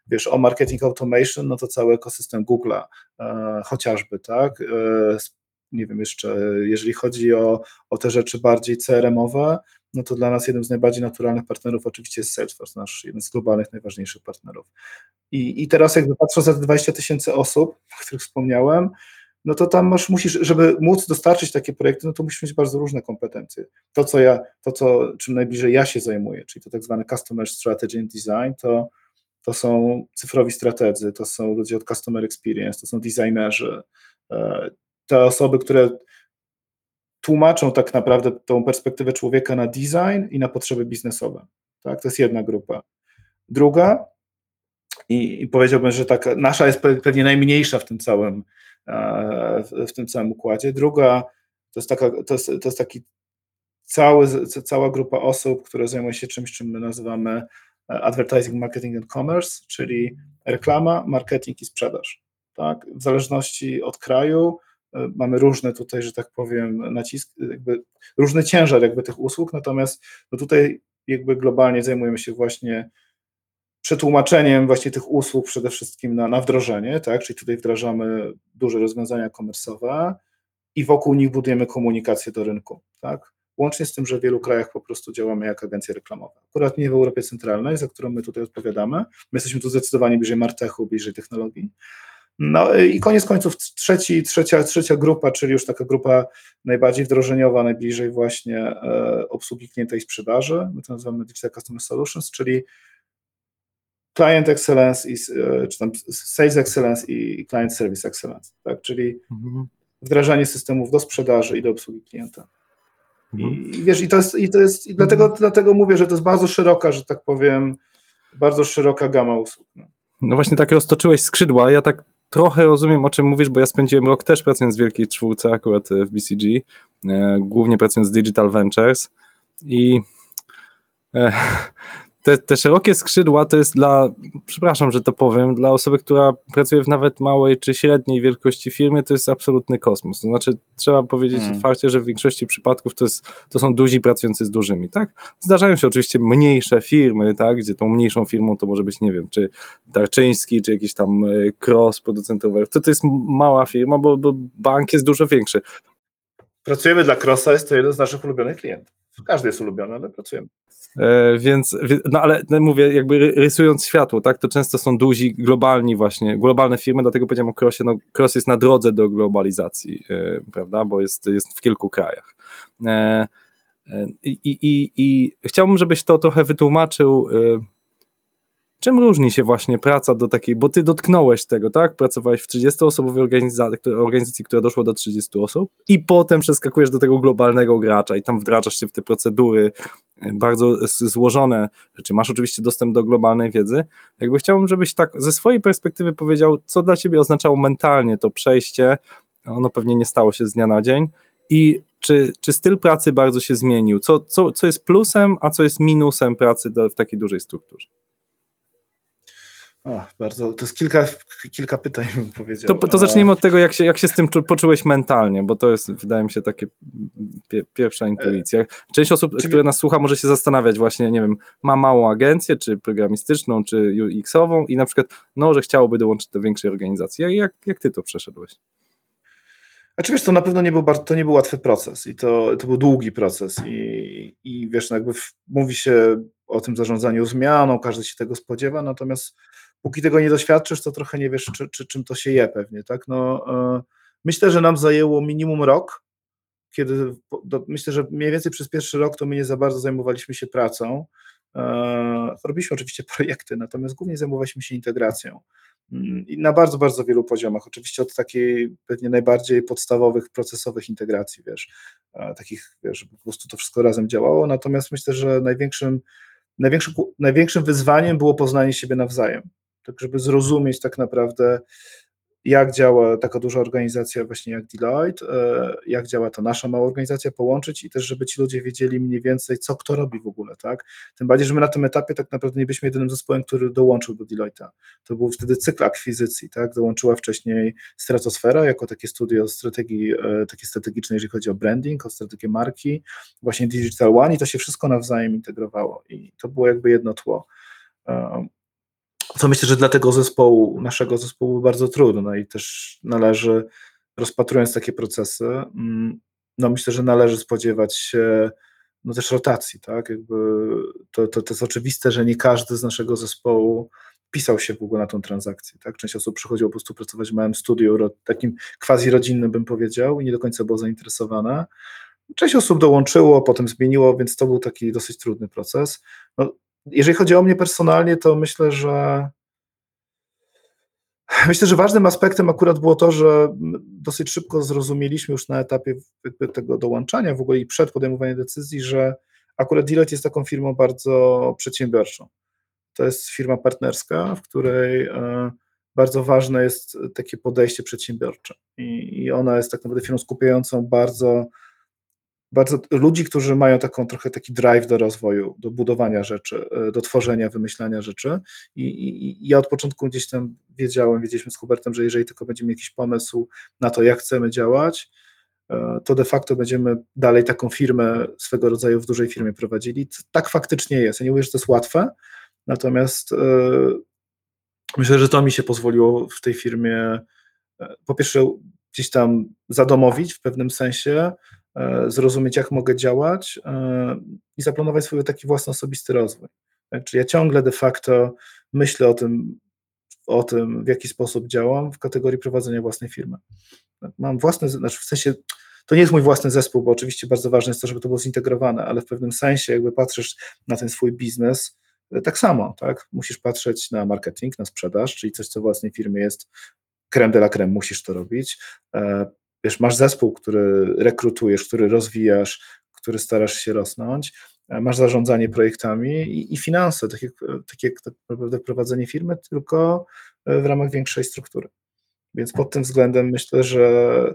wiesz, o marketing automation, no to cały ekosystem Google'a e, chociażby, tak, e, nie wiem jeszcze, jeżeli chodzi o, o te rzeczy bardziej CRM-owe, no to dla nas jednym z najbardziej naturalnych partnerów oczywiście jest Salesforce, nasz jeden z globalnych najważniejszych partnerów. I, i teraz jakby patrząc na te 20 tysięcy osób, o których wspomniałem, no to tam masz, musisz, żeby móc dostarczyć takie projekty, no to musisz mieć bardzo różne kompetencje. To, co ja, to, co, czym najbliżej ja się zajmuję, czyli to tak zwane Customer Strategy and Design, to, to są cyfrowi strategzy, to są ludzie od Customer Experience, to są designerzy, e, te osoby, które tłumaczą tak naprawdę tą perspektywę człowieka na design i na potrzeby biznesowe. Tak? To jest jedna grupa. Druga, i, i powiedziałbym, że tak, nasza jest pewnie najmniejsza w tym całym, e, w tym całym układzie. Druga to jest, taka, to jest, to jest taki cały, cała grupa osób, które zajmują się czymś, czym my nazywamy e, advertising, marketing and commerce, czyli reklama, marketing i sprzedaż. Tak? W zależności od kraju, mamy różne tutaj, że tak powiem, nacisk, jakby różny ciężar jakby tych usług, natomiast no tutaj jakby globalnie zajmujemy się właśnie przetłumaczeniem właśnie tych usług przede wszystkim na, na wdrożenie, tak, czyli tutaj wdrażamy duże rozwiązania komersowe i wokół nich budujemy komunikację do rynku, tak, łącznie z tym, że w wielu krajach po prostu działamy jak agencje reklamowe. Akurat nie w Europie Centralnej, za którą my tutaj odpowiadamy, my jesteśmy tu zdecydowanie bliżej Martechu, bliżej technologii, no i koniec końców trzeci, trzecia, trzecia grupa, czyli już taka grupa najbardziej wdrożeniowa, najbliżej właśnie e, obsługi klienta i sprzedaży, my to nazywamy Digital Customer Solutions, czyli Client Excellence, i, e, czy tam Sales Excellence i Client Service Excellence, tak? czyli mhm. wdrażanie systemów do sprzedaży i do obsługi klienta. Mhm. I, wiesz, i to jest, i to jest i dlatego, mhm. dlatego mówię, że to jest bardzo szeroka, że tak powiem, bardzo szeroka gama usług. No. No właśnie takie roztoczyłeś skrzydła. Ja tak trochę rozumiem, o czym mówisz, bo ja spędziłem rok też pracując w Wielkiej Czwórce, akurat e, w BCG, e, głównie pracując z Digital Ventures i e, te, te szerokie skrzydła to jest dla, przepraszam, że to powiem, dla osoby, która pracuje w nawet małej czy średniej wielkości firmie, to jest absolutny kosmos. To znaczy, trzeba powiedzieć hmm. otwarcie, że w większości przypadków to, jest, to są duzi pracujący z dużymi, tak? Zdarzają się oczywiście mniejsze firmy, tak? Gdzie tą mniejszą firmą to może być, nie wiem, czy Darczyński, czy jakiś tam e, Cross producentowy. To to jest mała firma, bo, bo bank jest dużo większy. Pracujemy dla Crossa, jest to jeden z naszych ulubionych klientów. Każdy jest ulubiony, ale pracujemy. E, więc, no ale no, mówię, jakby ry- rysując światło, tak, to często są duzi, globalni właśnie, globalne firmy, dlatego powiedziałem o Crossie, no Cross jest na drodze do globalizacji, e, prawda, bo jest, jest w kilku krajach. E, I, i, i, I chciałbym, żebyś to trochę wytłumaczył, czym różni się właśnie praca do takiej, bo ty dotknąłeś tego, tak, pracowałeś w 30-osobowej organizacji, która doszła do 30 osób i potem przeskakujesz do tego globalnego gracza i tam wdrażasz się w te procedury, bardzo s- złożone rzeczy. Masz oczywiście dostęp do globalnej wiedzy. Jakby chciałbym, żebyś tak ze swojej perspektywy powiedział, co dla ciebie oznaczało mentalnie to przejście. Ono pewnie nie stało się z dnia na dzień. I czy, czy styl pracy bardzo się zmienił? Co, co, co jest plusem, a co jest minusem pracy do, w takiej dużej strukturze? Bardzo, to jest kilka, kilka pytań, bym powiedział. To, to zacznijmy od tego, jak się, jak się z tym czu- poczułeś mentalnie, bo to jest, wydaje mi się, takie pie, pierwsza intuicja. Część osób, czyli- które nas słucha, może się zastanawiać właśnie, nie wiem, ma małą agencję, czy programistyczną, czy UX-ową i na przykład, no, że chciałoby dołączyć do większej organizacji. Jak, jak, ty to przeszedłeś? Znaczy wiesz, to na pewno nie był, bardzo, to nie był łatwy proces i to, to był długi proces i, i wiesz, no jakby w, mówi się o tym zarządzaniu zmianą, każdy się tego spodziewa, natomiast póki tego nie doświadczysz, to trochę nie wiesz, czy, czy, czym to się je pewnie, tak? No, e, myślę, że nam zajęło minimum rok, kiedy, do, myślę, że mniej więcej przez pierwszy rok to my nie za bardzo zajmowaliśmy się pracą, e, robiliśmy oczywiście projekty, natomiast głównie zajmowaliśmy się integracją. Mm, I na bardzo, bardzo wielu poziomach. Oczywiście od takiej pewnie najbardziej podstawowych, procesowych integracji, wiesz, e, takich, wiesz, żeby po prostu to wszystko razem działało. Natomiast myślę, że największym, największym, największym wyzwaniem było poznanie siebie nawzajem. Tak, żeby zrozumieć tak naprawdę, jak działa taka duża organizacja właśnie jak Deloitte, e, jak działa ta nasza mała organizacja, połączyć i też, żeby ci ludzie wiedzieli mniej więcej, co kto robi w ogóle, tak? Tym bardziej, że my na tym etapie tak naprawdę nie byliśmy jedynym zespołem, który dołączył do Deloitte'a. To był wtedy cykl akwizycji, tak? Dołączyła wcześniej Stratosfera jako takie studio strategii, e, takie strategiczne, jeżeli chodzi o branding, o strategię marki, właśnie Digital One i to się wszystko nawzajem integrowało i to było jakby jedno tło. Co myślę, że dla tego zespołu, naszego zespołu bardzo trudne i też należy, rozpatrując takie procesy, mm, no myślę, że należy spodziewać się no też rotacji, tak, jakby to, to, to jest oczywiste, że nie każdy z naszego zespołu pisał się w ogóle na tą transakcję, tak, część osób przychodziło po prostu pracować w małym studiu, takim quasi rodzinnym bym powiedział i nie do końca było zainteresowane, część osób dołączyło, potem zmieniło, więc to był taki dosyć trudny proces, no, jeżeli chodzi o mnie personalnie, to myślę, że myślę, że ważnym aspektem akurat było to, że dosyć szybko zrozumieliśmy już na etapie tego dołączania w ogóle i przed podejmowaniem decyzji, że akurat Deloitte jest taką firmą bardzo przedsiębiorczą. To jest firma partnerska, w której e, bardzo ważne jest takie podejście przedsiębiorcze i ona jest tak naprawdę firmą skupiającą bardzo bardzo ludzi, którzy mają taką trochę taki drive do rozwoju, do budowania rzeczy, e, do tworzenia, wymyślania rzeczy. I, i, i ja od początku gdzieś tam wiedziałem, wiedzieliśmy z Hubertem, że jeżeli tylko będziemy jakiś pomysł na to, jak chcemy działać, e, to de facto będziemy dalej taką firmę swego rodzaju w dużej firmie prowadzili. Tak faktycznie jest. Ja nie mówię, że to jest łatwe, natomiast e, myślę, że to mi się pozwoliło w tej firmie po pierwsze gdzieś tam zadomowić w pewnym sensie, zrozumieć, jak mogę działać e, i zaplanować swój taki własny osobisty rozwój. Tak? Czyli ja ciągle de facto myślę o tym, o tym, w jaki sposób działam w kategorii prowadzenia własnej firmy. Mam własny, znaczy w sensie, to nie jest mój własny zespół, bo oczywiście bardzo ważne jest to, żeby to było zintegrowane, ale w pewnym sensie jakby patrzysz na ten swój biznes e, tak samo, tak? Musisz patrzeć na marketing, na sprzedaż, czyli coś, co w własnej firmie jest creme de la creme, musisz to robić. Wiesz, masz zespół, który rekrutujesz, który rozwijasz, który starasz się rosnąć, e, masz zarządzanie projektami i, i finanse, tak jak, tak jak tak naprawdę prowadzenie firmy, tylko e, w ramach większej struktury. Więc pod tym względem myślę, że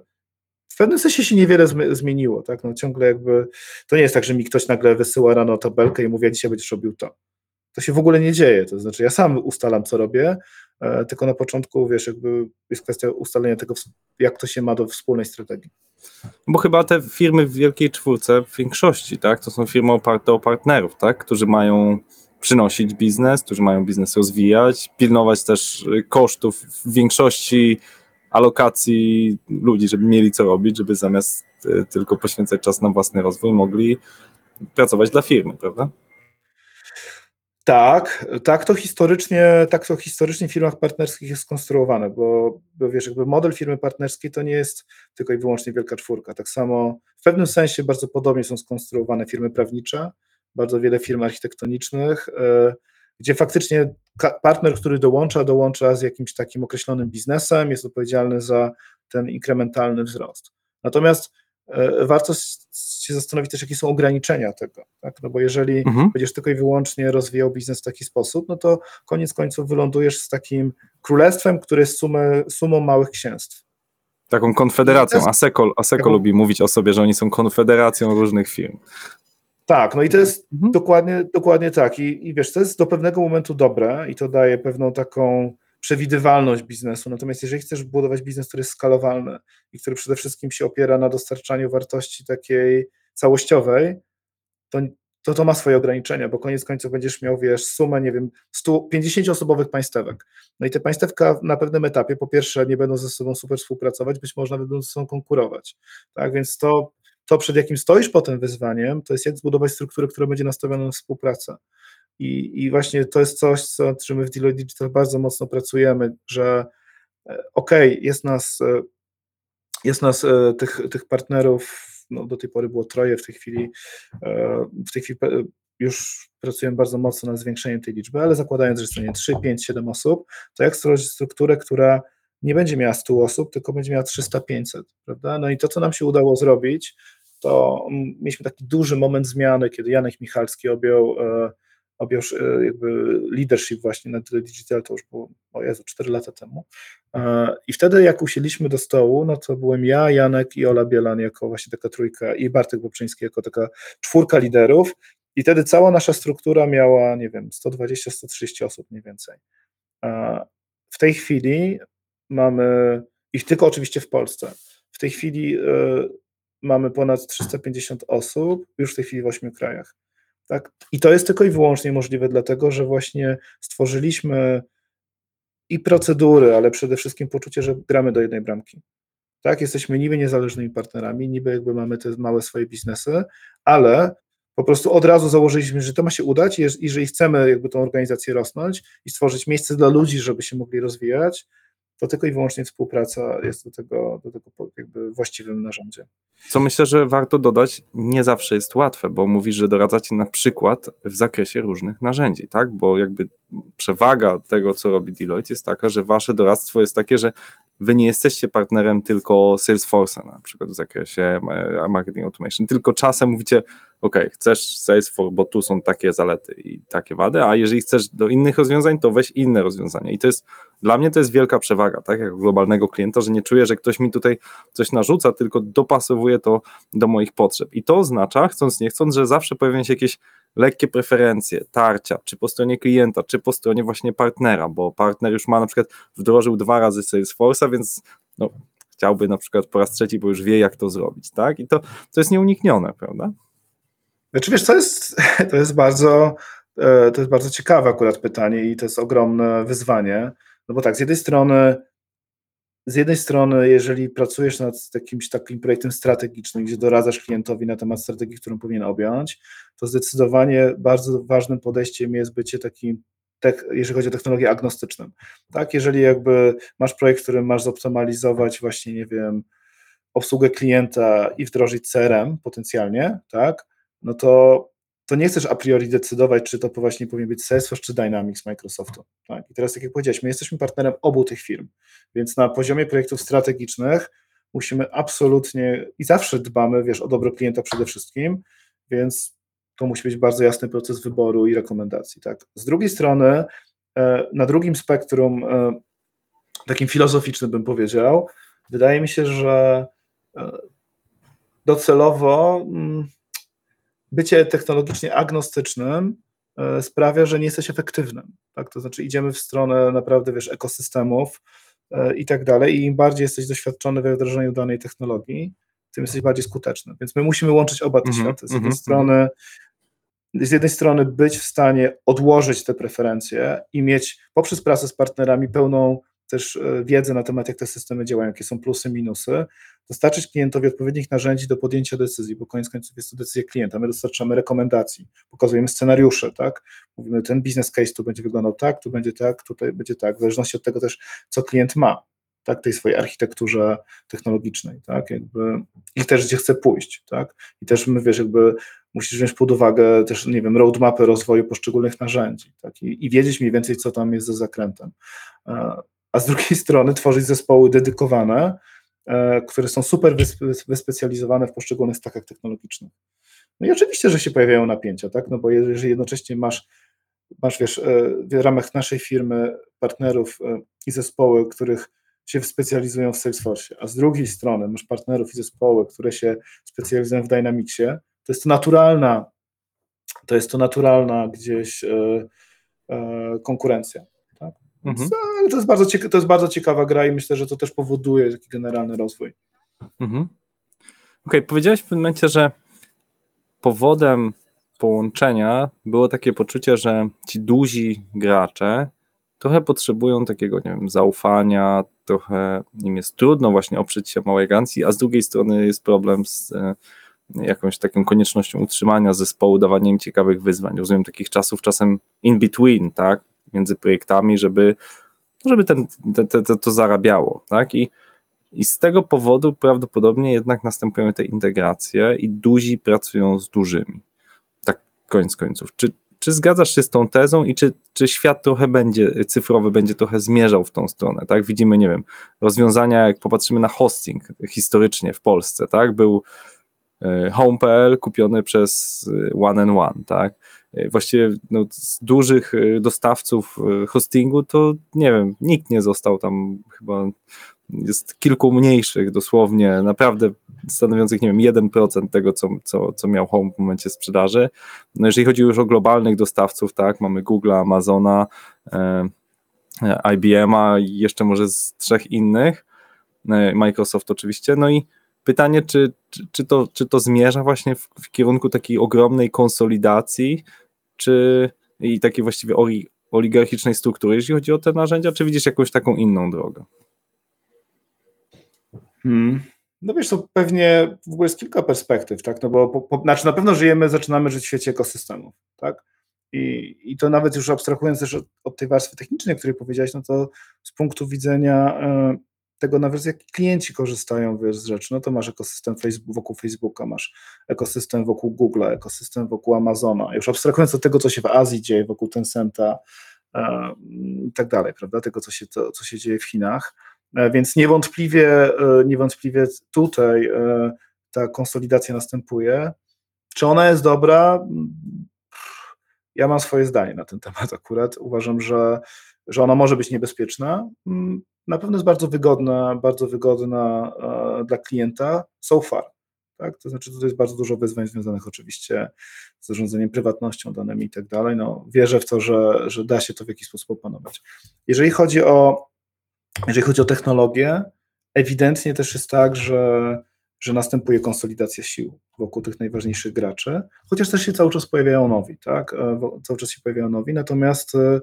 w pewnym sensie się niewiele zmi- zmieniło, tak? No ciągle jakby, to nie jest tak, że mi ktoś nagle wysyła rano tabelkę i mówi, a dzisiaj będziesz robił to. To się w ogóle nie dzieje, to znaczy ja sam ustalam, co robię, tylko na początku, wiesz, jakby jest kwestia ustalenia tego, jak to się ma do wspólnej strategii. Bo chyba te firmy w Wielkiej Czwórce w większości, tak, to są firmy oparte o partnerów, tak, którzy mają przynosić biznes, którzy mają biznes rozwijać, pilnować też y, kosztów w większości alokacji ludzi, żeby mieli co robić, żeby zamiast y, tylko poświęcać czas na własny rozwój, mogli pracować dla firmy, prawda? Tak, tak to historycznie, tak to historycznie w firmach partnerskich jest skonstruowane, bo, bo wiesz, jakby model firmy partnerskiej to nie jest tylko i wyłącznie wielka czwórka. Tak samo w pewnym sensie bardzo podobnie są skonstruowane firmy prawnicze, bardzo wiele firm architektonicznych, e, gdzie faktycznie partner, który dołącza, dołącza z jakimś takim określonym biznesem, jest odpowiedzialny za ten inkrementalny wzrost. Natomiast warto się zastanowić też, jakie są ograniczenia tego, tak? no bo jeżeli mhm. będziesz tylko i wyłącznie rozwijał biznes w taki sposób, no to koniec końców wylądujesz z takim królestwem, które jest sumę, sumą małych księstw. Taką konfederacją. Aseko, Aseko lubi mówić o sobie, że oni są konfederacją różnych firm. Tak, no i to jest mhm. dokładnie, dokładnie tak. I, I wiesz, to jest do pewnego momentu dobre i to daje pewną taką przewidywalność biznesu. Natomiast jeżeli chcesz budować biznes, który jest skalowalny i który przede wszystkim się opiera na dostarczaniu wartości takiej całościowej, to to, to ma swoje ograniczenia, bo koniec końców będziesz miał, wiesz, sumę, nie wiem, 150-osobowych państewek. No i te państewka na pewnym etapie, po pierwsze, nie będą ze sobą super współpracować, być może będą ze sobą konkurować. Tak, więc to, to przed jakim stoisz potem wyzwaniem, to jest jak zbudować strukturę, która będzie nastawiona na współpracę. I, I właśnie to jest coś, co, czym my w Deloitte Digital bardzo mocno pracujemy, że e, okej, okay, jest nas, e, jest nas e, tych, tych partnerów, no do tej pory było troje, w tej chwili w tej chwili już pracujemy bardzo mocno nad zwiększeniem tej liczby, ale zakładając, że stanie 3, 5, 7 osób, to jak stworzyć strukturę, która nie będzie miała 100 osób, tylko będzie miała 300-500, prawda? No i to, co nam się udało zrobić, to mm, mieliśmy taki duży moment zmiany, kiedy Janek Michalski objął objął e, jakby leadership właśnie na tyle digital, to już było, o Jezu, 4 lata temu. E, I wtedy jak usiedliśmy do stołu, no to byłem ja, Janek i Ola Bielan jako właśnie taka trójka i Bartek Bobrzyński jako taka czwórka liderów i wtedy cała nasza struktura miała, nie wiem, 120-130 osób mniej więcej. E, w tej chwili mamy, ich tylko oczywiście w Polsce, w tej chwili mamy ponad 350 osób, już w tej chwili w 8 krajach. Tak? I to jest tylko i wyłącznie możliwe dlatego, że właśnie stworzyliśmy i procedury, ale przede wszystkim poczucie, że gramy do jednej bramki. Tak, jesteśmy niby niezależnymi partnerami, niby jakby mamy te małe swoje biznesy, ale po prostu od razu założyliśmy, że to ma się udać i jeżeli chcemy jakby tą organizację rosnąć i stworzyć miejsce dla ludzi, żeby się mogli rozwijać, to tylko i wyłącznie współpraca jest do tego, do tego jakby właściwym narzędziem. Co myślę, że warto dodać, nie zawsze jest łatwe, bo mówisz, że doradzacie na przykład w zakresie różnych narzędzi, tak? Bo jakby przewaga tego, co robi Deloitte jest taka, że wasze doradztwo jest takie, że wy nie jesteście partnerem tylko Salesforce'a na przykład w zakresie e, marketing automation, tylko czasem mówicie, ok, chcesz Salesforce, bo tu są takie zalety i takie wady, a jeżeli chcesz do innych rozwiązań, to weź inne rozwiązania. I to jest, dla mnie to jest wielka przewaga, tak, jako globalnego klienta, że nie czuję, że ktoś mi tutaj coś narzuca, tylko dopasowuje to do moich potrzeb. I to oznacza, chcąc nie chcąc, że zawsze pojawiają się jakieś lekkie preferencje, tarcia, czy po stronie klienta, czy po stronie właśnie partnera, bo partner już ma na przykład wdrożył dwa razy Salesforce'a, więc no, chciałby na przykład po raz trzeci, bo już wie, jak to zrobić, tak? I to, to jest nieuniknione, prawda? Znaczy wiesz, to jest, to jest bardzo e, to jest bardzo ciekawe akurat pytanie i to jest ogromne wyzwanie, no bo tak, z jednej strony z jednej strony, jeżeli pracujesz nad jakimś takim projektem strategicznym, gdzie doradzasz klientowi na temat strategii, którą powinien objąć, to zdecydowanie bardzo ważnym podejściem jest bycie takim, jeżeli chodzi o technologię agnostycznym. Tak, jeżeli jakby masz projekt, w którym masz zoptymalizować właśnie, nie wiem, obsługę klienta i wdrożyć CRM potencjalnie, tak, no to to nie chcesz a priori decydować, czy to właśnie powinien być Salesforce czy Dynamics Microsoftu. Tak? I teraz, tak jak powiedziałeś, my jesteśmy partnerem obu tych firm, więc na poziomie projektów strategicznych musimy absolutnie i zawsze dbamy, wiesz, o dobro klienta przede wszystkim, więc to musi być bardzo jasny proces wyboru i rekomendacji. Tak? Z drugiej strony, e, na drugim spektrum, e, takim filozoficznym bym powiedział, wydaje mi się, że e, docelowo mm, bycie technologicznie agnostycznym e, sprawia, że nie jesteś efektywnym. Tak? To znaczy idziemy w stronę naprawdę, wiesz, ekosystemów e, i tak dalej i im bardziej jesteś doświadczony we wdrożeniu danej technologii, tym jesteś bardziej skuteczny. Więc my musimy łączyć oba te -hmm, światy. Z jednej -hmm. strony z jednej strony być w stanie odłożyć te preferencje i mieć poprzez pracę z partnerami pełną też e, wiedzę na temat, jak te systemy działają, jakie są plusy, minusy. dostarczyć klientowi odpowiednich narzędzi do podjęcia decyzji, bo koniec końców jest to decyzja klienta. My dostarczamy rekomendacji, pokazujemy scenariusze, tak? Mówimy, ten business case tu będzie wyglądał tak, tu będzie tak, tutaj będzie tak, w zależności od tego też, co klient ma, tak, tej swojej architekturze technologicznej, tak, jakby i też gdzie chce pójść, tak, i też my, wiesz, jakby musisz wziąć pod uwagę też, nie wiem, roadmapy rozwoju poszczególnych narzędzi, tak, i, i wiedzieć mniej więcej, co tam jest za zakrętem. E, a z drugiej strony tworzyć zespoły dedykowane, e, które są super wyspecjalizowane w poszczególnych stakach technologicznych. No i oczywiście, że się pojawiają napięcia, tak, no bo jeżeli jednocześnie masz, masz wiesz, e, w ramach naszej firmy partnerów i zespoły, których się specjalizują w Salesforce, a z drugiej strony masz partnerów i zespoły, które się specjalizują w Dynamicsie, to jest to naturalna, to jest to naturalna gdzieś e, e, konkurencja. Mhm. Ale to jest, bardzo cieka- to jest bardzo ciekawa gra i myślę, że to też powoduje taki generalny rozwój. Mhm. Okej, okay, powiedziałeś w pewnym momencie, że powodem połączenia było takie poczucie, że ci duzi gracze trochę potrzebują takiego, nie wiem, zaufania, trochę im jest trudno właśnie oprzeć się małej agencji, a z drugiej strony jest problem z e, jakąś taką koniecznością utrzymania zespołu, dawania im ciekawych wyzwań. Rozumiem takich czasów czasem in between, tak, między projektami, żeby, żeby ten, te, te, to zarabiało, tak, i i z tego powodu prawdopodobnie jednak następują te integracje i duzi pracują z dużymi. Tak koniec końców. Czy, czy zgadzasz się z tą tezą i czy, czy świat trochę będzie, cyfrowy będzie trochę zmierzał w tą stronę, tak? Widzimy, nie wiem, rozwiązania, jak popatrzymy na hosting historycznie w Polsce, tak? Był e, Home.pl kupiony przez e, One and One, tak? E, właściwie no, z dużych dostawców hostingu to nie wiem, nikt nie został tam chyba jest kilku mniejszych dosłownie, naprawdę stanowiących, nie wiem, 1% tego, co, co, co miał Home w momencie sprzedaży. No jeżeli chodzi już o globalnych dostawców, tak, mamy Google, Amazona, e, IBM-a i jeszcze może z trzech innych, e, Microsoft oczywiście, no i pytanie, czy, czy, to, czy to zmierza właśnie w, w kierunku takiej ogromnej konsolidacji, czy i takiej właściwie oligarchicznej struktury, jeśli chodzi o te narzędzia, czy widzisz jakąś taką inną drogę? Hmm. No wiesz, to pewnie w ogóle jest kilka perspektyw, tak? No bo po, po, znaczy na pewno żyjemy, zaczynamy żyć w świecie ekosystemów, tak? I, I to nawet już abstrahując też od, od tej warstwy technicznej, o której powiedziałeś, no to z punktu widzenia y, tego nawet jak klienci korzystają wiesz, z rzeczy, no to masz ekosystem Facebook, wokół Facebooka, masz ekosystem wokół Google'a, ekosystem wokół Amazona, już abstrahując od tego, co się w Azji dzieje, wokół Tencenta y, i tak dalej, prawda, tego, co się, to, co się dzieje w Chinach, E, więc niewątpliwie, e, niewątpliwie tutaj e, ta konsolidacja następuje. Czy ona jest dobra? Ja mam swoje zdanie na ten temat akurat. Uważam, że, że ona może być niebezpieczna. Na pewno jest bardzo wygodna, bardzo wygodna dla klienta so far. Tak? To znaczy, tutaj jest bardzo dużo wyzwań związanych oczywiście z zarządzaniem prywatnością, danymi i tak dalej. No, wierzę w to, że, że da się to w jakiś sposób opanować. Jeżeli chodzi o jeżeli chodzi o technologię, ewidentnie też jest tak, że, że następuje konsolidacja sił wokół tych najważniejszych graczy, chociaż też się cały czas pojawiają nowi, tak? E, cały czas się pojawiają nowi, natomiast e,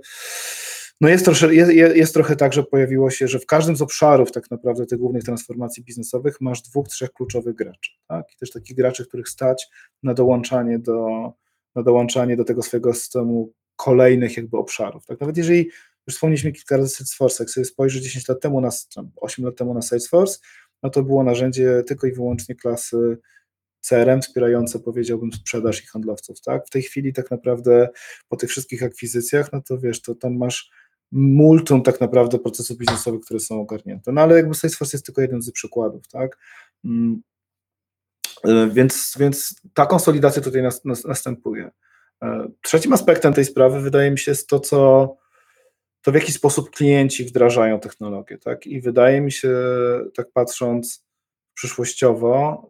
no jest, trosze, jest, jest trochę tak, że pojawiło się, że w każdym z obszarów tak naprawdę tych głównych transformacji biznesowych masz dwóch, trzech kluczowych graczy, tak? I też takich graczy, których stać na dołączanie do, na dołączanie do tego swojego systemu kolejnych jakby obszarów, tak? Nawet jeżeli już wspomnieliśmy kilka razy Salesforce. Jak sobie spojrzy 10 lat temu na, 8 lat temu na Salesforce, no to było narzędzie tylko i wyłącznie klasy CRM wspierające, powiedziałbym, sprzedaż i handlowców, tak? W tej chwili tak naprawdę po tych wszystkich akwizycjach, no to wiesz, to tam masz multum tak naprawdę procesów biznesowych, które są ogarnięte. No ale jakby Salesforce jest tylko jeden z przykładów, tak? Mm. E, więc, więc ta konsolidacja tutaj nas, nas, następuje. E, trzecim aspektem tej sprawy wydaje mi się jest to, co to w jaki sposób klienci wdrażają technologię, tak? I wydaje mi się, tak patrząc przyszłościowo,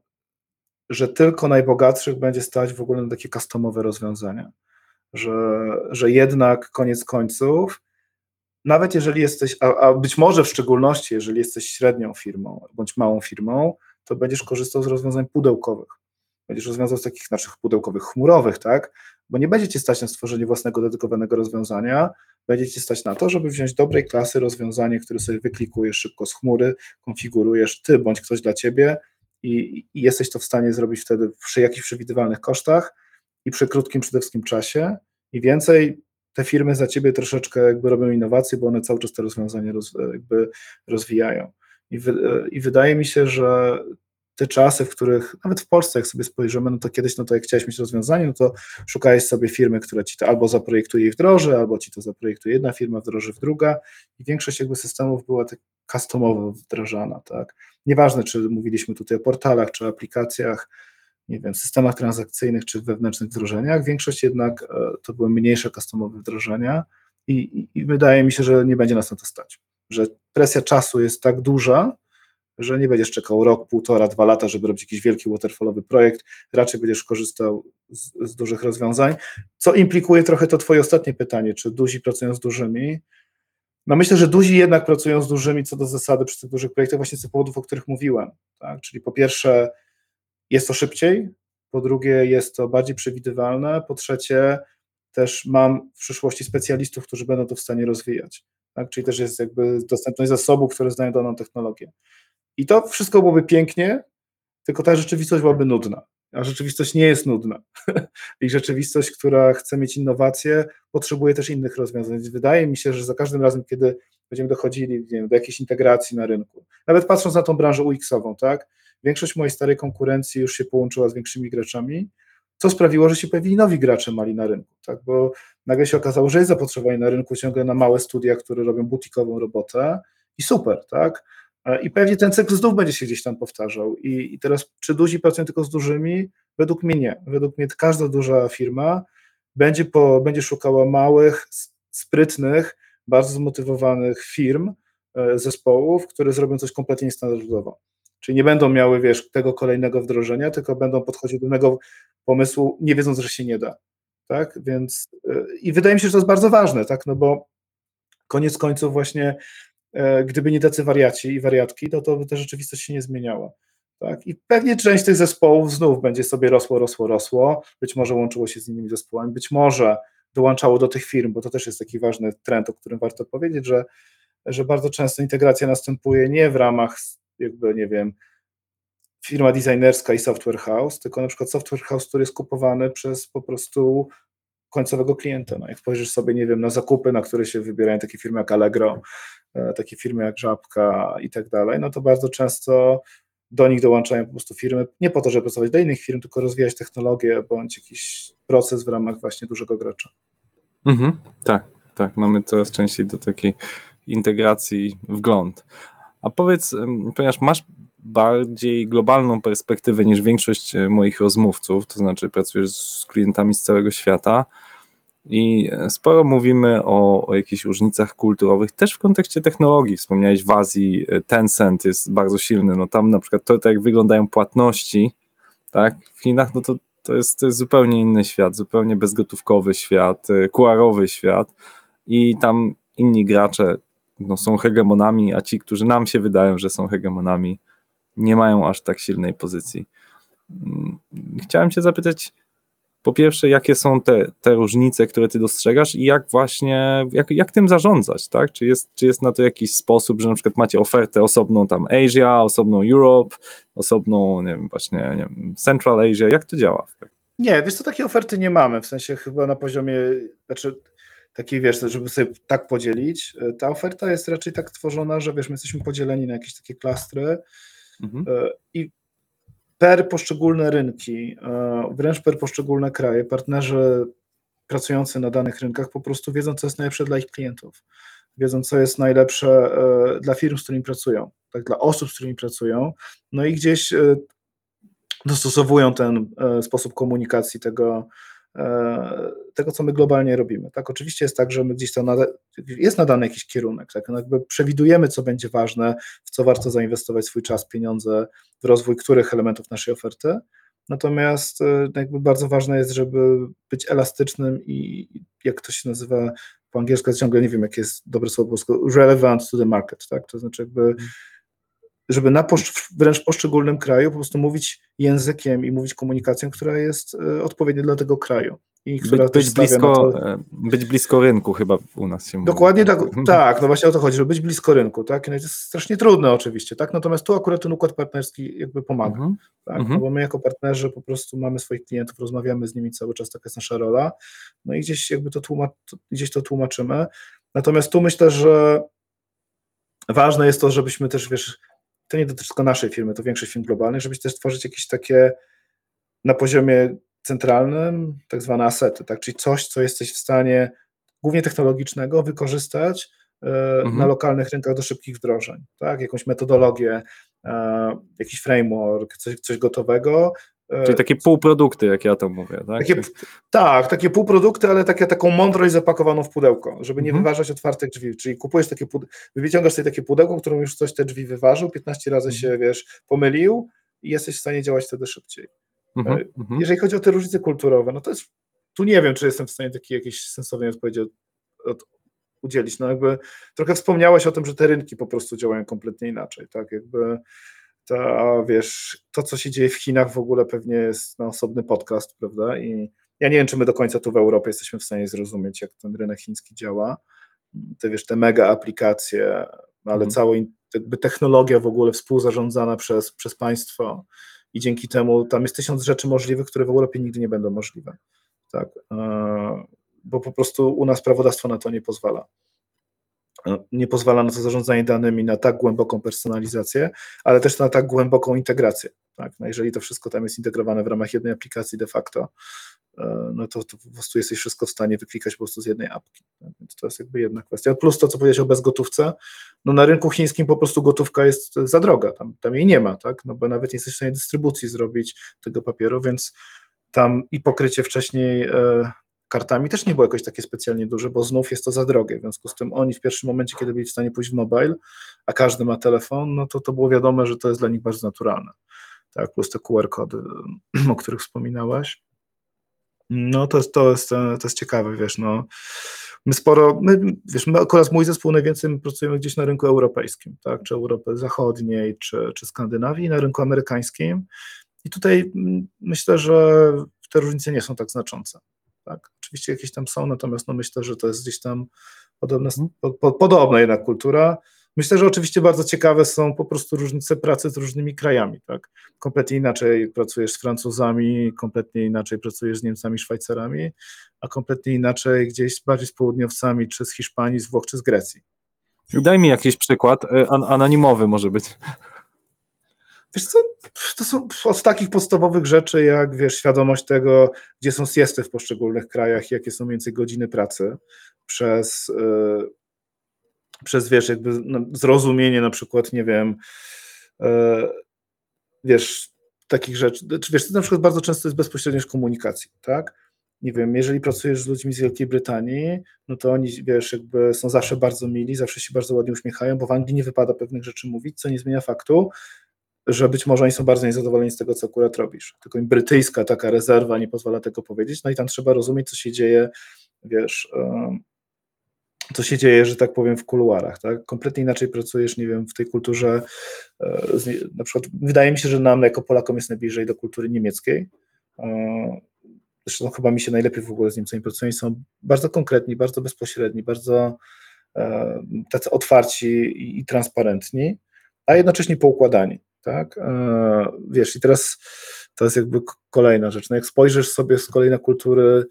że tylko najbogatszych będzie stać w ogóle na takie customowe rozwiązania, że, że jednak koniec końców, nawet jeżeli jesteś, a, a być może w szczególności, jeżeli jesteś średnią firmą bądź małą firmą, to będziesz korzystał z rozwiązań pudełkowych. Będziesz rozwiązał z takich naszych pudełkowych chmurowych, tak? Bo nie będziecie stać na stworzenie własnego dedykowanego rozwiązania, będzie ci stać na to, żeby wziąć dobrej klasy rozwiązanie, które sobie wyklikujesz szybko z chmury, konfigurujesz ty bądź ktoś dla ciebie i, i jesteś to w stanie zrobić wtedy przy jakichś przewidywalnych kosztach i przy krótkim przede wszystkim czasie i więcej te firmy za ciebie troszeczkę jakby robią innowacje, bo one cały czas te rozwiązania roz, jakby rozwijają. I, wy, I wydaje mi się, że te czasy, w których nawet w Polsce, jak sobie spojrzymy, no to kiedyś, no to jak chciałeś mieć rozwiązanie, no to szukałeś sobie firmy, która ci to albo zaprojektuje i wdroży, albo ci to zaprojektuje jedna firma, wdroży w druga i większość jakby systemów była tak customowo wdrażana, tak. Nieważne, czy mówiliśmy tutaj o portalach, czy o aplikacjach, nie wiem, systemach transakcyjnych, czy wewnętrznych wdrożeniach, większość jednak e, to były mniejsze customowe wdrożenia i, i, i wydaje mi się, że nie będzie nas na to stać, że presja czasu jest tak duża, że nie będziesz czekał rok, półtora, dwa lata, żeby robić jakiś wielki waterfallowy projekt, raczej będziesz korzystał z, z, dużych rozwiązań, co implikuje trochę to twoje ostatnie pytanie, czy duzi pracują z dużymi? No myślę, że duzi jednak pracują z dużymi co do zasady przy tych dużych projektach właśnie z powodów, o których mówiłem, tak? czyli po pierwsze jest to szybciej, po drugie jest to bardziej przewidywalne, po trzecie też mam w przyszłości specjalistów, którzy będą to w stanie rozwijać, tak? czyli też jest jakby dostępność zasobów, które znają daną technologię. I to wszystko byłoby pięknie, tylko ta rzeczywistość byłaby nudna. A rzeczywistość nie jest nudna. I rzeczywistość, która chce mieć innowacje, potrzebuje też innych rozwiązań. Więc wydaje mi się, że za każdym razem, kiedy będziemy dochodzili wiem, do jakiejś integracji na rynku, nawet patrząc na tą branżę UX-ową, tak? Większość mojej starej konkurencji już się połączyła z większymi graczami, co sprawiło, że się pojawili nowi gracze mali na rynku, tak? Bo nagle się okazało, że jest zapotrzebowanie na rynku ciągle na małe studia, które robią butikową robotę i super, tak? I pewnie ten cykl znów będzie się gdzieś tam powtarzał. I, I, teraz, czy duzi pracują tylko z dużymi? Według mnie nie. Według mnie każda duża firma będzie, po, będzie szukała małych, sprytnych, bardzo zmotywowanych firm, e, zespołów, które zrobią coś kompletnie niestandardowo. Czyli nie będą miały, wiesz, tego kolejnego wdrożenia, tylko będą podchodzić do pewnego pomysłu, nie wiedząc, że się nie da. Tak? Więc e, i wydaje mi się, że to jest bardzo ważne, tak? No bo koniec końców właśnie E, gdyby nie tacy wariaci i wariatki, to, to by ta rzeczywistość się nie zmieniała. Tak? I pewnie część tych zespołów znów będzie sobie rosło, rosło, rosło, być może łączyło się z innymi zespołami, być może dołączało do tych firm, bo to też jest taki ważny trend, o którym warto powiedzieć, że, że bardzo często integracja następuje nie w ramach jakby, nie wiem, firma designerska i software house, tylko na przykład software house, który jest kupowany przez po prostu końcowego klienta. No, jak spojrzysz sobie, nie wiem, na zakupy, na które się wybierają takie firmy jak Allegro, e, takie firmy jak Żabka i tak dalej, no to bardzo często do nich dołączają po prostu firmy, nie po to, żeby pracować dla innych firm, tylko rozwijać technologię bądź jakiś proces w ramach właśnie dużego gracza. Mhm, tak, tak, mamy coraz częściej do takiej integracji wgląd. A powiedz, ponieważ masz bardziej globalną perspektywę niż większość e, moich rozmówców, to znaczy pracujesz z klientami z całego świata i e, sporo mówimy o, o jakichś różnicach kulturowych, też w kontekście technologii. Wspomniałeś w Azji, e, Tencent jest bardzo silny, no tam na przykład to, to jak wyglądają płatności, tak, w Chinach, no to, to, jest, to jest zupełnie inny świat, zupełnie bezgotówkowy świat, QR-owy świat i tam inni gracze no, są hegemonami, a ci, którzy nam się wydają, że są hegemonami, nie mają aż tak silnej pozycji. Mm, chciałem Cię zapytać, po pierwsze, jakie są te, te różnice, które Ty dostrzegasz i jak właśnie, jak, jak tym zarządzać, tak? Czy jest, czy jest na to jakiś sposób, że na przykład macie ofertę osobną tam Asia, osobną Europe, osobną, nie wiem, właśnie nie wiem, Central Asia, jak to działa? Nie, wiesz co, takiej oferty nie mamy, w sensie chyba na poziomie, znaczy takiej, wiesz, żeby sobie tak podzielić. Ta oferta jest raczej tak tworzona, że wiesz, my jesteśmy podzieleni na jakieś takie klastry, Mhm. E, I per poszczególne rynki, e, wręcz per poszczególne kraje, partnerzy pracujący na danych rynkach po prostu wiedzą, co jest najlepsze dla ich klientów. Wiedzą, co jest najlepsze e, dla firm, z którymi pracują, tak, dla osób, z którymi pracują. No i gdzieś dostosowują ten sposób komunikacji tego, E, tego, co my globalnie robimy. Tak, oczywiście jest tak, że my gdzieś tam nada, jest nadany jakiś kierunek, tak, no jakby przewidujemy, co będzie ważne, w co warto zainwestować swój czas, pieniądze, w rozwój których elementów naszej oferty. Natomiast e, jakby bardzo ważne jest, żeby być elastycznym i jak to się nazywa po angielsku, ciągle nie wiem, jakie jest dobre słowo po polsku, relevant to the market, tak? To znaczy jakby żeby na posz, wręcz poszczególnym kraju po prostu mówić językiem i mówić komunikacją, która jest e, odpowiednia dla tego kraju. I która Być, być, blisko, to- e, być blisko rynku chyba u nas się mówi. Dokładnie tak, tak, no właśnie o to chodzi, żeby być blisko rynku, tak? No to jest strasznie trudne oczywiście, tak? Natomiast tu akurat ten układ partnerski jakby pomaga, Mhm. tak? Mhm. No bo my jako partnerzy po prostu mamy swoich klientów, rozmawiamy z nimi cały czas, taka jest nasza rola, no i gdzieś jakby to, tłuma, gdzieś to tłumaczymy. Natomiast tu myślę, że ważne jest to, żebyśmy też, wiesz, to nie dotyczy tylko naszej firmy, to większość firm globalnych, żebyś też tworzyć jakieś takie na poziomie centralnym, tak zwane asety, tak? czyli coś, co jesteś w stanie głównie technologicznego wykorzystać e, Mhm. na lokalnych rynkach do szybkich wdrożeń, tak? jakąś metodologię, e, jakiś framework, coś, coś gotowego. E, Czyli takie półprodukty, jak ja to mówię, tak? takie, tak, takie półprodukty, ale takie, taką mądrość zapakowaną w pudełko, żeby nie Mhm. wyważać otwartych drzwi. Czyli kupujesz takie pudełko, wyciągasz sobie takie pudełko, którym już coś te drzwi wyważył, 15 razy Mhm. się, wiesz, pomylił i jesteś w stanie działać wtedy szybciej. Mhm, e, mhm. Jeżeli chodzi o te różnice kulturowe, no to jest, tu nie wiem, czy jestem w stanie takiej jakiejś sensownej odpowiedzi od, od, udzielić. No jakby trochę wspomniałeś o tym, że te rynki po prostu działają kompletnie inaczej, tak, jakby ta, wiesz, to, co się dzieje w Chinach w ogóle pewnie jest na osobny podcast, prawda, i ja nie wiem, czy my do końca tu w Europie jesteśmy w stanie zrozumieć, jak ten rynek chiński działa, te, wiesz, te mega aplikacje, ale Mhm. cała jakby technologia w ogóle współzarządzana przez, przez państwo i dzięki temu tam jest tysiąc rzeczy możliwych, które w Europie nigdy nie będą możliwe, tak, e, bo po prostu u nas prawodawstwo na to nie pozwala. E, Nie pozwala na to zarządzanie danymi, na tak głęboką personalizację, ale też na tak głęboką integrację. Tak? No jeżeli to wszystko tam jest integrowane w ramach jednej aplikacji de facto, e, no to, to po prostu jesteś wszystko w stanie wyklikać po prostu z jednej apki. Tak? Więc to jest jakby jedna kwestia. Plus to, co powiedziałeś o bezgotówce, no na rynku chińskim po prostu gotówka jest za droga, tam, tam jej nie ma, tak? no bo nawet nie jesteś w stanie dystrybucji zrobić tego papieru, więc tam i pokrycie wcześniej e, kartami też nie było jakoś takie specjalnie duże, bo znów jest to za drogie, w związku z tym oni w pierwszym momencie, kiedy byli w stanie pójść w mobile, a każdy ma telefon, no to to było wiadome, że to jest dla nich bardzo naturalne. Tak, plus te QR-kody, o których wspominałeś. No to jest, to jest, to jest ciekawe, wiesz, no. My sporo, my, wiesz, my akurat mój zespół najwięcej my pracujemy gdzieś na rynku europejskim, tak, czy Europy Zachodniej, czy, czy Skandynawii, na rynku amerykańskim. I tutaj mm, myślę, że te różnice nie są tak znaczące. Tak? Oczywiście jakieś tam są, natomiast no myślę, że to jest gdzieś tam podobna, po, po, podobna jednak kultura. Myślę, że oczywiście bardzo ciekawe są po prostu różnice pracy z różnymi krajami. Tak? Kompletnie inaczej pracujesz z Francuzami, kompletnie inaczej pracujesz z Niemcami, Szwajcarami, a kompletnie inaczej gdzieś bardziej z południowcami, czy z Hiszpanii, z Włoch, czy z Grecji. Daj mi jakiś przykład, e, an anonimowy może być. Wiesz co, to są od takich podstawowych rzeczy, jak wiesz, świadomość tego, gdzie są siesty w poszczególnych krajach, jakie są więcej godziny pracy, przez, yy, przez wiesz, jakby no, zrozumienie na przykład, nie wiem, yy, wiesz, takich rzeczy, czy wiesz, to na przykład bardzo często jest bezpośredniość komunikacji, tak? Nie wiem, jeżeli pracujesz z ludźmi z Wielkiej Brytanii, no to oni, wiesz, jakby są zawsze bardzo mili, zawsze się bardzo ładnie uśmiechają, bo w Anglii nie wypada pewnych rzeczy mówić, co nie zmienia faktu, że być może oni są bardzo niezadowoleni z tego, co akurat robisz. Tylko im brytyjska taka rezerwa nie pozwala tego powiedzieć, no i tam trzeba rozumieć, co się dzieje, wiesz, co się dzieje, że tak powiem, w kuluarach, tak? Kompletnie inaczej pracujesz, nie wiem, w tej kulturze, e, na przykład, wydaje mi się, że nam jako Polakom jest najbliżej do kultury niemieckiej, e, zresztą chyba mi się najlepiej w ogóle z Niemcami pracuje, są bardzo konkretni, bardzo bezpośredni, bardzo e, tacy otwarci i transparentni, a jednocześnie poukładani tak? Wiesz, i teraz to jest jakby kolejna rzecz. No jak spojrzysz sobie z kolei na kultury,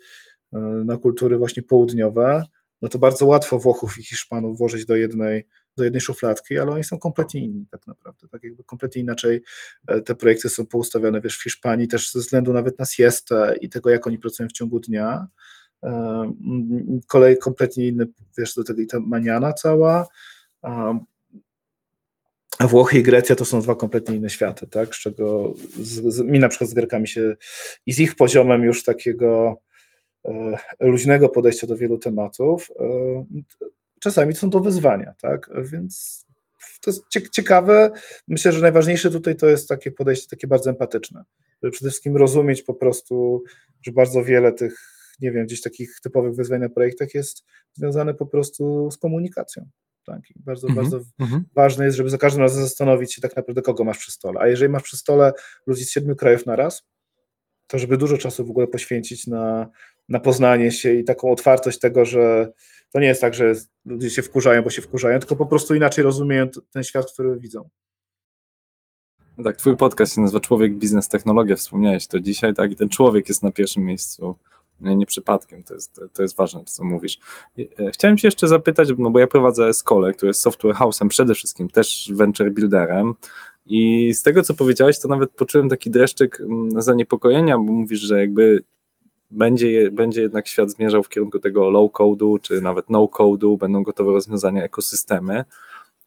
na kultury właśnie południowe, no to bardzo łatwo Włochów i Hiszpanów włożyć do jednej, do jednej szufladki, ale oni są kompletnie inni tak naprawdę, tak jakby kompletnie inaczej te projekty są poustawione, wiesz, w Hiszpanii też ze względu nawet na siestę i tego, jak oni pracują w ciągu dnia, kolej kompletnie inny, wiesz, do tego i ta maniana cała, a Włochy i Grecja to są dwa kompletnie inne światy, tak? Z czego z, z, mi na przykład z Grekami się i z ich poziomem już takiego e, luźnego podejścia do wielu tematów, e, czasami są to wyzwania, tak? Więc to jest ciekawe. Myślę, że najważniejsze tutaj to jest takie podejście takie bardzo empatyczne. Żeby przede wszystkim rozumieć po prostu, że bardzo wiele tych, nie wiem, gdzieś takich typowych wyzwań na projektach jest związane po prostu z komunikacją. Tak? Bardzo, Mhm. bardzo Mhm. ważne jest, żeby za każdym razem zastanowić się tak naprawdę, kogo masz przy stole. A jeżeli masz przy stole ludzi z siedmiu krajów na raz, to żeby dużo czasu w ogóle poświęcić na, na poznanie się i taką otwartość tego, że to nie jest tak, że ludzie się wkurzają, bo się wkurzają, tylko po prostu inaczej rozumieją ten świat, który widzą. No Tak, twój podcast się nazywa Człowiek, Biznes, Technologia, wspomniałeś to dzisiaj, tak, i ten człowiek jest na pierwszym miejscu, nie, nie przypadkiem, to jest, to jest ważne, to, co mówisz. E, Chciałem cię jeszcze zapytać, no bo ja prowadzę Escole, który jest software house'em, przede wszystkim też venture builderem i z tego, co powiedziałeś, to nawet poczułem taki dreszczyk mm, zaniepokojenia, bo mówisz, że jakby będzie, będzie jednak świat zmierzał w kierunku tego low code'u, czy nawet no code'u, będą gotowe rozwiązania, ekosystemy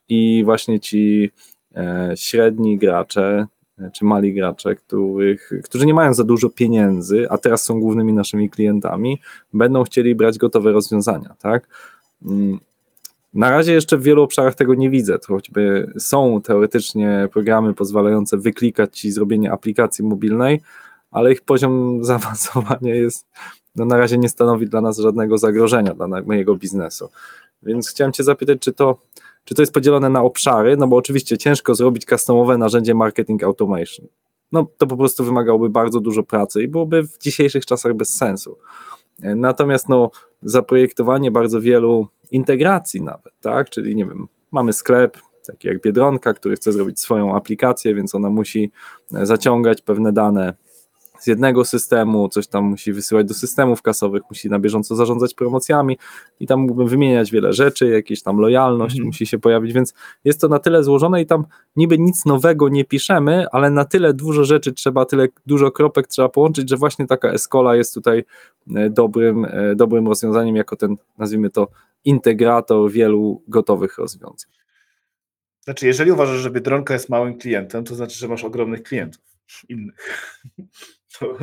i właśnie ci e, średni gracze, czy mali gracze, których, którzy nie mają za dużo pieniędzy, a teraz są głównymi naszymi klientami, będą chcieli brać gotowe rozwiązania, tak? Mm, Na razie jeszcze w wielu obszarach tego nie widzę. To choćby są teoretycznie programy pozwalające wyklikać ci zrobienie aplikacji mobilnej, ale ich poziom zaawansowania jest, no na razie nie stanowi dla nas żadnego zagrożenia dla mojego biznesu. Więc chciałem Cię zapytać, czy to, czy to jest podzielone na obszary, no bo oczywiście ciężko zrobić customowe narzędzie marketing automation. No to po prostu wymagałoby bardzo dużo pracy i byłoby w dzisiejszych czasach bez sensu. E, Natomiast no, zaprojektowanie bardzo wielu integracji nawet, tak? Czyli nie wiem, mamy sklep, taki jak Biedronka, który chce zrobić swoją aplikację, więc ona musi e, zaciągać pewne dane z jednego systemu, coś tam musi wysyłać do systemów kasowych, musi na bieżąco zarządzać promocjami i tam mógłbym wymieniać wiele rzeczy, jakieś tam lojalność Mhm. musi się pojawić, więc jest to na tyle złożone i tam niby nic nowego nie piszemy, ale na tyle dużo rzeczy trzeba, tyle dużo kropek trzeba połączyć, że właśnie taka Escola jest tutaj e, dobrym, e, dobrym rozwiązaniem jako ten, nazwijmy to, integrator wielu gotowych rozwiązań. Znaczy, jeżeli uważasz, że Biedronka jest małym klientem, to znaczy, że masz ogromnych klientów innych. To,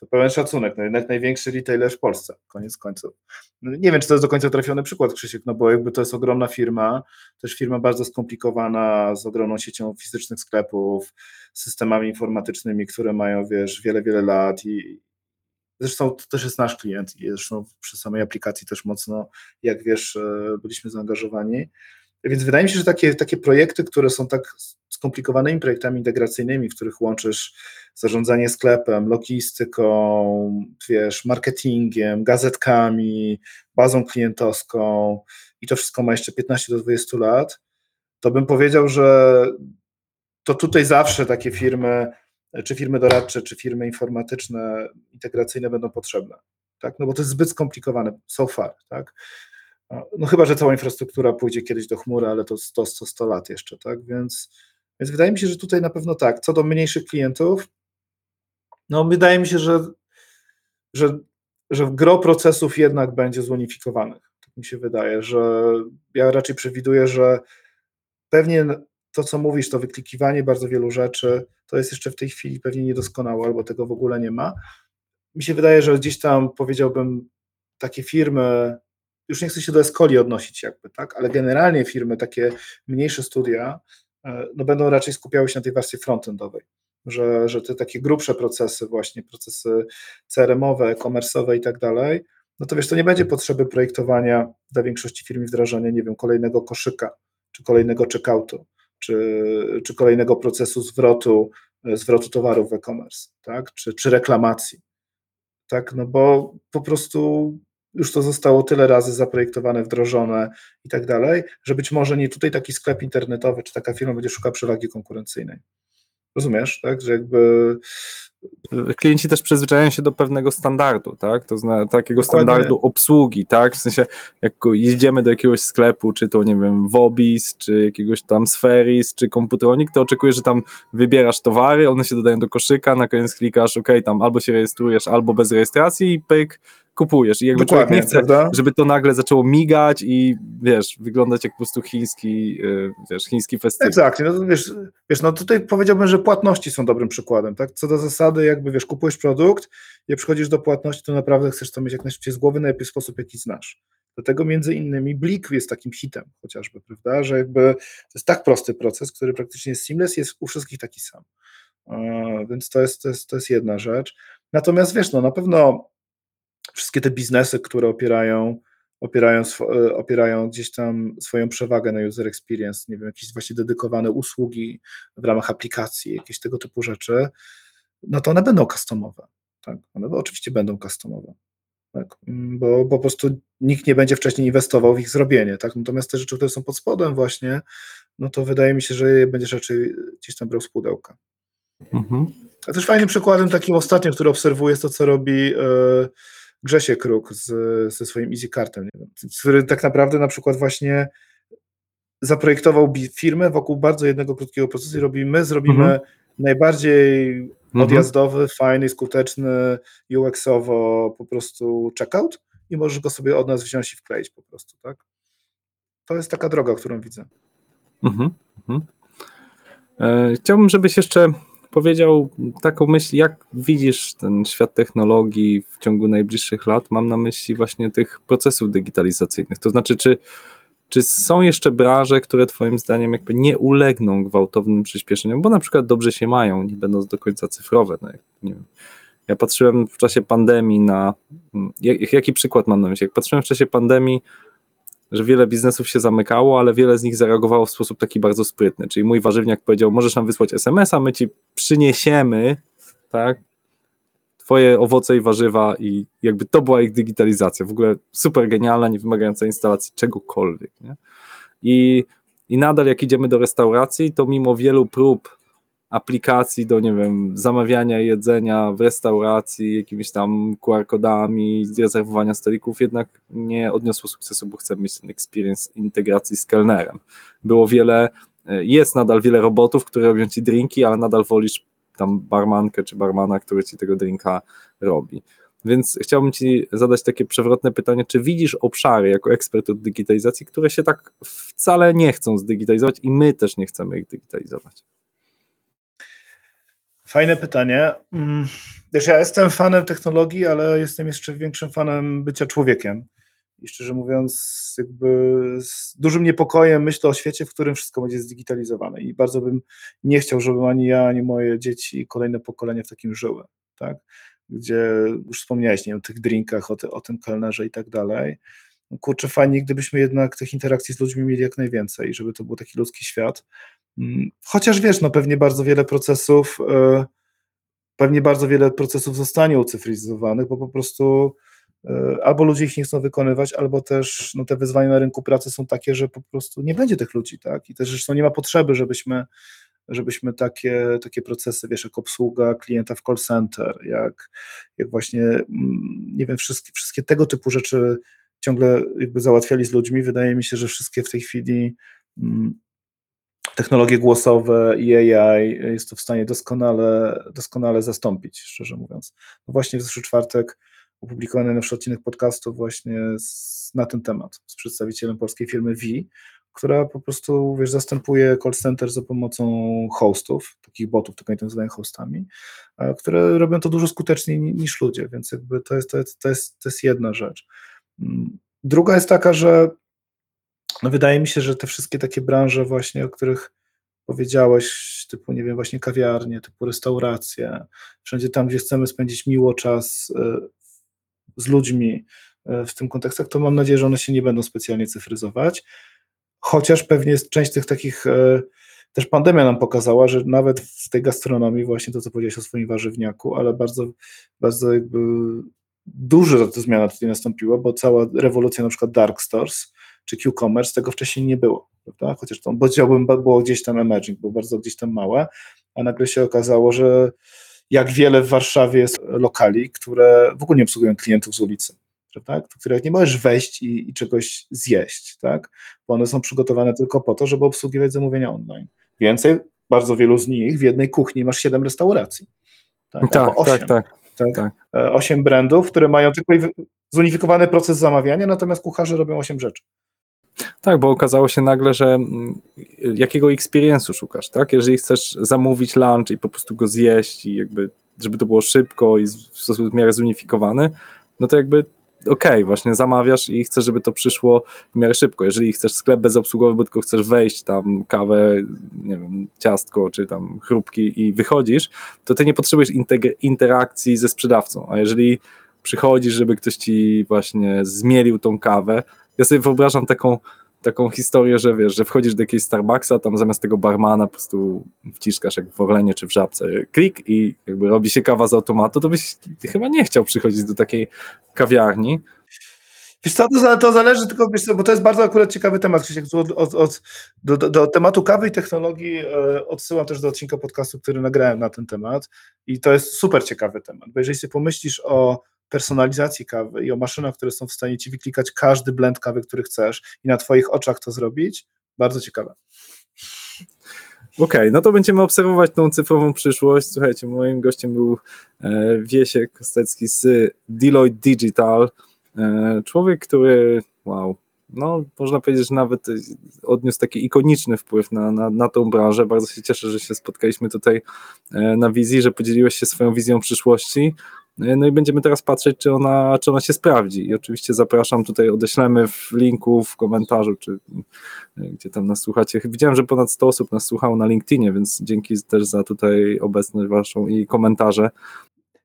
to pełen szacunek, no jednak największy retailer w Polsce, koniec końców. No, nie wiem, czy to jest do końca trafiony przykład, Krzysiek, no bo jakby to jest ogromna firma, też firma bardzo skomplikowana, z ogromną siecią fizycznych sklepów, systemami informatycznymi, które mają, wiesz, wiele, wiele lat i zresztą to też jest nasz klient i zresztą przy samej aplikacji też mocno, jak wiesz, e, byliśmy zaangażowani. Więc wydaje mi się, że takie, takie projekty, które są tak skomplikowanymi projektami integracyjnymi, w których łączysz zarządzanie sklepem, logistyką, wiesz, marketingiem, gazetkami, bazą klientowską i to wszystko ma jeszcze 15 do 20 lat, to bym powiedział, że to tutaj zawsze takie firmy, czy firmy doradcze, czy firmy informatyczne, integracyjne będą potrzebne. Tak? No bo to jest zbyt skomplikowane so far, tak? No chyba, że cała infrastruktura pójdzie kiedyś do chmury, ale to 100, 100, 100 lat jeszcze, tak? Więc, więc wydaje mi się, że tutaj na pewno tak. Co do mniejszych klientów, no wydaje mi się, że, że, że gro procesów jednak będzie zunifikowanych. Tak mi się wydaje, że ja raczej przewiduję, że pewnie to, co mówisz, to wyklikiwanie bardzo wielu rzeczy, to jest jeszcze w tej chwili pewnie niedoskonałe, albo tego w ogóle nie ma. Mi się wydaje, że gdzieś tam powiedziałbym, takie firmy, już nie chcę się do Escoli odnosić jakby, tak, ale generalnie firmy, takie mniejsze studia, no będą raczej skupiały się na tej warstwie frontendowej, że, że te takie grubsze procesy właśnie, procesy CRM-owe, komersowe i tak dalej, no to wiesz, to nie będzie potrzeby projektowania dla większości firm wdrażania, nie wiem, kolejnego koszyka, czy kolejnego checkoutu, czy, czy kolejnego procesu zwrotu, zwrotu towarów w e-commerce, tak, czy, czy reklamacji, tak, no bo po prostu już to zostało tyle razy zaprojektowane, wdrożone i tak dalej, że być może nie tutaj taki sklep internetowy, czy taka firma będzie szukała przewagi konkurencyjnej. Rozumiesz, tak, że jakby... Klienci też przyzwyczajają się do pewnego standardu, tak, to zna, takiego Dokładnie. standardu obsługi, tak, w sensie jak jedziemy do jakiegoś sklepu, czy to nie wiem, Wobis, czy jakiegoś tam Sferis, czy Komputronik, to oczekujesz, że tam wybierasz towary, one się dodają do koszyka, na koniec klikasz, ok, tam albo się rejestrujesz, albo bez rejestracji i pyk, kupujesz. I jakby człowiek Dokładnie, nie chce, prawda? żeby to nagle zaczęło migać i wiesz, wyglądać jak po prostu chiński, yy, wiesz, chiński festiwal. Exactly. No, wiesz, wiesz, no tutaj powiedziałbym, że płatności są dobrym przykładem, tak? Co do zasady, jakby wiesz, kupujesz produkt, jak przychodzisz do płatności, to naprawdę chcesz to mieć jak najszybciej z głowy, najlepiej sposób, jaki znasz. Dlatego między innymi Blik jest takim hitem chociażby, prawda? Że jakby to jest tak prosty proces, który praktycznie jest seamless, jest u wszystkich taki sam. Yy, Więc to jest, to jest, to jest jedna rzecz. Natomiast wiesz, no na pewno wszystkie te biznesy, które opierają opierają, e, opierają gdzieś tam swoją przewagę na user experience, nie wiem, jakieś właśnie dedykowane usługi w ramach aplikacji, jakieś tego typu rzeczy, no to one będą customowe. Tak? One oczywiście będą customowe. Tak? Mm, Bo, bo po prostu nikt nie będzie wcześniej inwestował w ich zrobienie. Tak? Natomiast te rzeczy, które są pod spodem właśnie, no to wydaje mi się, że je będziesz raczej gdzieś tam brał z pudełka. Mhm. A też fajnym przykładem takim ostatnim, który obserwuję, jest to, co robi e, Grzesie Kruk z, ze swoim wiem, który tak naprawdę na przykład właśnie zaprojektował firmę wokół bardzo jednego krótkiego procesu i robi, my zrobimy Mhm. najbardziej Mhm. odjazdowy, fajny, skuteczny, UX-owo po prostu checkout i możesz go sobie od nas wziąć i wkleić po prostu, tak? To jest taka droga, którą widzę. Mhm. Mhm. E, Chciałbym, żebyś jeszcze powiedział taką myśl, jak widzisz ten świat technologii w ciągu najbliższych lat. Mam na myśli właśnie tych procesów digitalizacyjnych. To znaczy, czy, czy są jeszcze branże, które Twoim zdaniem jakby nie ulegną gwałtownym przyspieszeniom, bo na przykład dobrze się mają, nie będąc do końca cyfrowe. No, jak, nie wiem. Ja patrzyłem w czasie pandemii na. Jak, jaki przykład mam na myśli? Jak patrzyłem w czasie pandemii że wiele biznesów się zamykało, ale wiele z nich zareagowało w sposób taki bardzo sprytny. Czyli mój warzywniak powiedział: Możesz nam wysłać SMS-a, my ci przyniesiemy, tak, twoje owoce i warzywa, i jakby to była ich digitalizacja. W ogóle super genialna, nie wymagająca instalacji czegokolwiek. Nie? I, I nadal, jak idziemy do restauracji, to mimo wielu prób aplikacji do, nie wiem, zamawiania jedzenia w restauracji, jakimiś tam QR-kodami, rezerwowania stolików, jednak nie odniosło sukcesu, bo chcemy mieć ten experience integracji z kelnerem. Było wiele, jest nadal wiele robotów, które robią ci drinki, ale nadal wolisz tam barmankę czy barmana, który ci tego drinka robi. Więc chciałbym Ci zadać takie przewrotne pytanie, czy widzisz obszary jako ekspert od digitalizacji, które się tak wcale nie chcą zdigitalizować i my też nie chcemy ich digitalizować? Fajne pytanie. Mm, Wiesz, ja jestem fanem technologii, ale jestem jeszcze większym fanem bycia człowiekiem. I szczerze mówiąc, jakby z dużym niepokojem myślę o świecie, w którym wszystko będzie zdigitalizowane. I bardzo bym nie chciał, żeby ani ja, ani moje dzieci i kolejne pokolenia w takim żyły. Tak? Gdzie już wspomniałeś, nie wiem, o tych drinkach, o, o tym kelnerze i tak dalej. No Kurczę, fajnie, gdybyśmy jednak tych interakcji z ludźmi mieli jak najwięcej, żeby to był taki ludzki świat. Mm, Chociaż wiesz, no pewnie bardzo wiele procesów, e, pewnie bardzo wiele procesów zostanie ucyfryzowanych, bo po prostu e, albo ludzie ich nie chcą wykonywać, albo też no, te wyzwania na rynku pracy są takie, że po prostu nie będzie tych ludzi, tak? I też zresztą nie ma potrzeby, żebyśmy, żebyśmy takie, takie procesy, wiesz, jak obsługa klienta w call center, jak, jak właśnie, mm, nie wiem, wszystkie, wszystkie tego typu rzeczy ciągle jakby załatwiali z ludźmi. Wydaje mi się, że wszystkie w tej chwili mm, technologie głosowe i AI jest to w stanie doskonale, doskonale zastąpić, szczerze mówiąc. No właśnie w zeszły czwartek opublikowany nasz odcinek podcastu właśnie z, na ten temat z przedstawicielem polskiej firmy V, która po prostu, wiesz, zastępuje call center za pomocą hostów, takich botów, tylko oni to nazywają hostami, które robią to dużo skuteczniej ni- niż ludzie, więc jakby to jest, to jest, to jest, to jest jedna rzecz. Mm, Druga jest taka, że no wydaje mi się, że te wszystkie takie branże właśnie, o których powiedziałeś, typu, nie wiem, właśnie kawiarnie, typu restauracje, wszędzie tam, gdzie chcemy spędzić miło czas e, z ludźmi e, w tym kontekstach, to mam nadzieję, że one się nie będą specjalnie cyfryzować, chociaż pewnie jest część tych takich, e, też pandemia nam pokazała, że nawet w tej gastronomii, właśnie to, co powiedziałeś o swoim warzywniaku, ale bardzo, bardzo jakby duża to zmiana tutaj nastąpiła, bo cała rewolucja na przykład dark stores, czy Q-commerce, tego wcześniej nie było, prawda? Chociaż to powiedziałbym, było gdzieś tam emerging, było bardzo gdzieś tam małe, a nagle się okazało, że jak wiele w Warszawie jest lokali, które w ogóle nie obsługują klientów z ulicy, prawda? W których nie możesz wejść i, i czegoś zjeść, tak? Bo one są przygotowane tylko po to, żeby obsługiwać zamówienia online. Więcej, bardzo wielu z nich w jednej kuchni masz siedem restauracji. Tak, Tak, albo osiem, tak, tak. tak? tak. E, Osiem brandów, które mają tylko zunifikowany proces zamawiania, natomiast kucharze robią osiem rzeczy. Tak, bo okazało się nagle, że mm, jakiego experience'u szukasz, tak? Jeżeli chcesz zamówić lunch i po prostu go zjeść i jakby, żeby to było szybko i w sposób w miarę zunifikowany, no to jakby okej, okay, właśnie zamawiasz i chcesz, żeby to przyszło w miarę szybko. Jeżeli chcesz sklep bezobsługowy, bo tylko chcesz wejść tam kawę, nie wiem, ciastko czy tam chrupki i wychodzisz, to ty nie potrzebujesz interakcji ze sprzedawcą, a jeżeli przychodzisz, żeby ktoś ci właśnie zmielił tą kawę. Ja sobie wyobrażam taką, taką historię, że wiesz, że wchodzisz do jakiegoś Starbucksa, tam zamiast tego barmana po prostu wciskasz jak w Orlenie czy w Żabce klik i jakby robi się kawa z automatu, to byś chyba nie chciał przychodzić do takiej kawiarni. Wiesz co, to, to zależy tylko, wiesz bo to jest bardzo akurat ciekawy temat, Krzysiek, od, od, od, do, do, do tematu kawy i technologii e, odsyłam też do odcinka podcastu, który nagrałem na ten temat i to jest super ciekawy temat, bo jeżeli sobie pomyślisz o personalizacji kawy i o maszynach, które są w stanie ci wyklikać każdy blend kawy, który chcesz i na twoich oczach to zrobić, bardzo ciekawe. Okej, no to będziemy obserwować tą cyfrową przyszłość. Słuchajcie, moim gościem był e, Wiesiek Kostecki z Deloitte Digital. E, człowiek, który, wow, no można powiedzieć, że nawet odniósł taki ikoniczny wpływ na, na, na tą branżę. Bardzo się cieszę, że się spotkaliśmy tutaj e, na wizji, że podzieliłeś się swoją wizją przyszłości. E, No i będziemy teraz patrzeć, czy ona, czy ona się sprawdzi. I oczywiście zapraszam tutaj, odeślemy w linku, w komentarzu, czy e, gdzie tam nas słuchacie. Widziałem, że ponad 100 osób nas słuchało na LinkedInie, więc dzięki też za tutaj obecność waszą i komentarze.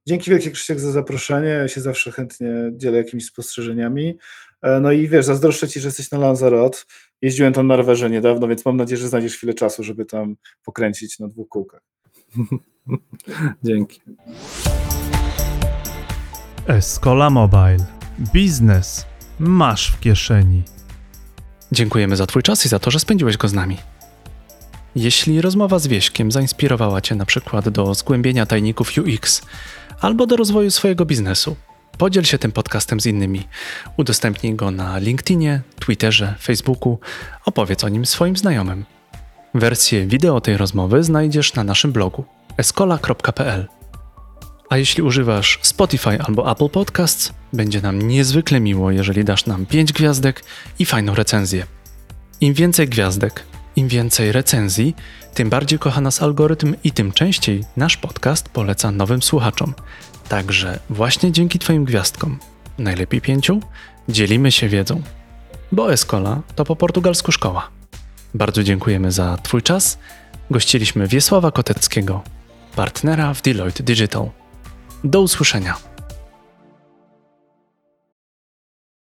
Dzięki wielkie Krzysiek za zaproszenie, ja się zawsze chętnie dzielę jakimiś spostrzeżeniami. E, No i wiesz, zazdroszczę Ci, że jesteś na Lanzarote. Jeździłem tam na rowerze niedawno, więc mam nadzieję, że znajdziesz chwilę czasu, żeby tam pokręcić na dwóch kółkach. Dzięki. Escola Mobile. Biznes masz w kieszeni. Dziękujemy za Twój czas i za to, że spędziłeś go z nami. Jeśli rozmowa z Wieśkiem zainspirowała Cię na przykład do zgłębienia tajników UX albo do rozwoju swojego biznesu, podziel się tym podcastem z innymi. Udostępnij go na LinkedInie, Twitterze, Facebooku, opowiedz o nim swoim znajomym. Wersję wideo tej rozmowy znajdziesz na naszym blogu escola.pl. A jeśli używasz Spotify albo Apple Podcasts, będzie nam niezwykle miło, jeżeli dasz nam 5 gwiazdek i fajną recenzję. Im więcej gwiazdek, im więcej recenzji, tym bardziej kocha nas algorytm i tym częściej nasz podcast poleca nowym słuchaczom. Także właśnie dzięki Twoim gwiazdkom, najlepiej pięciu, dzielimy się wiedzą. Bo Escola to po portugalsku szkoła. Bardzo dziękujemy za Twój czas. Gościliśmy Wiesława Koteckiego, partnera w Deloitte Digital. Do usłyszenia.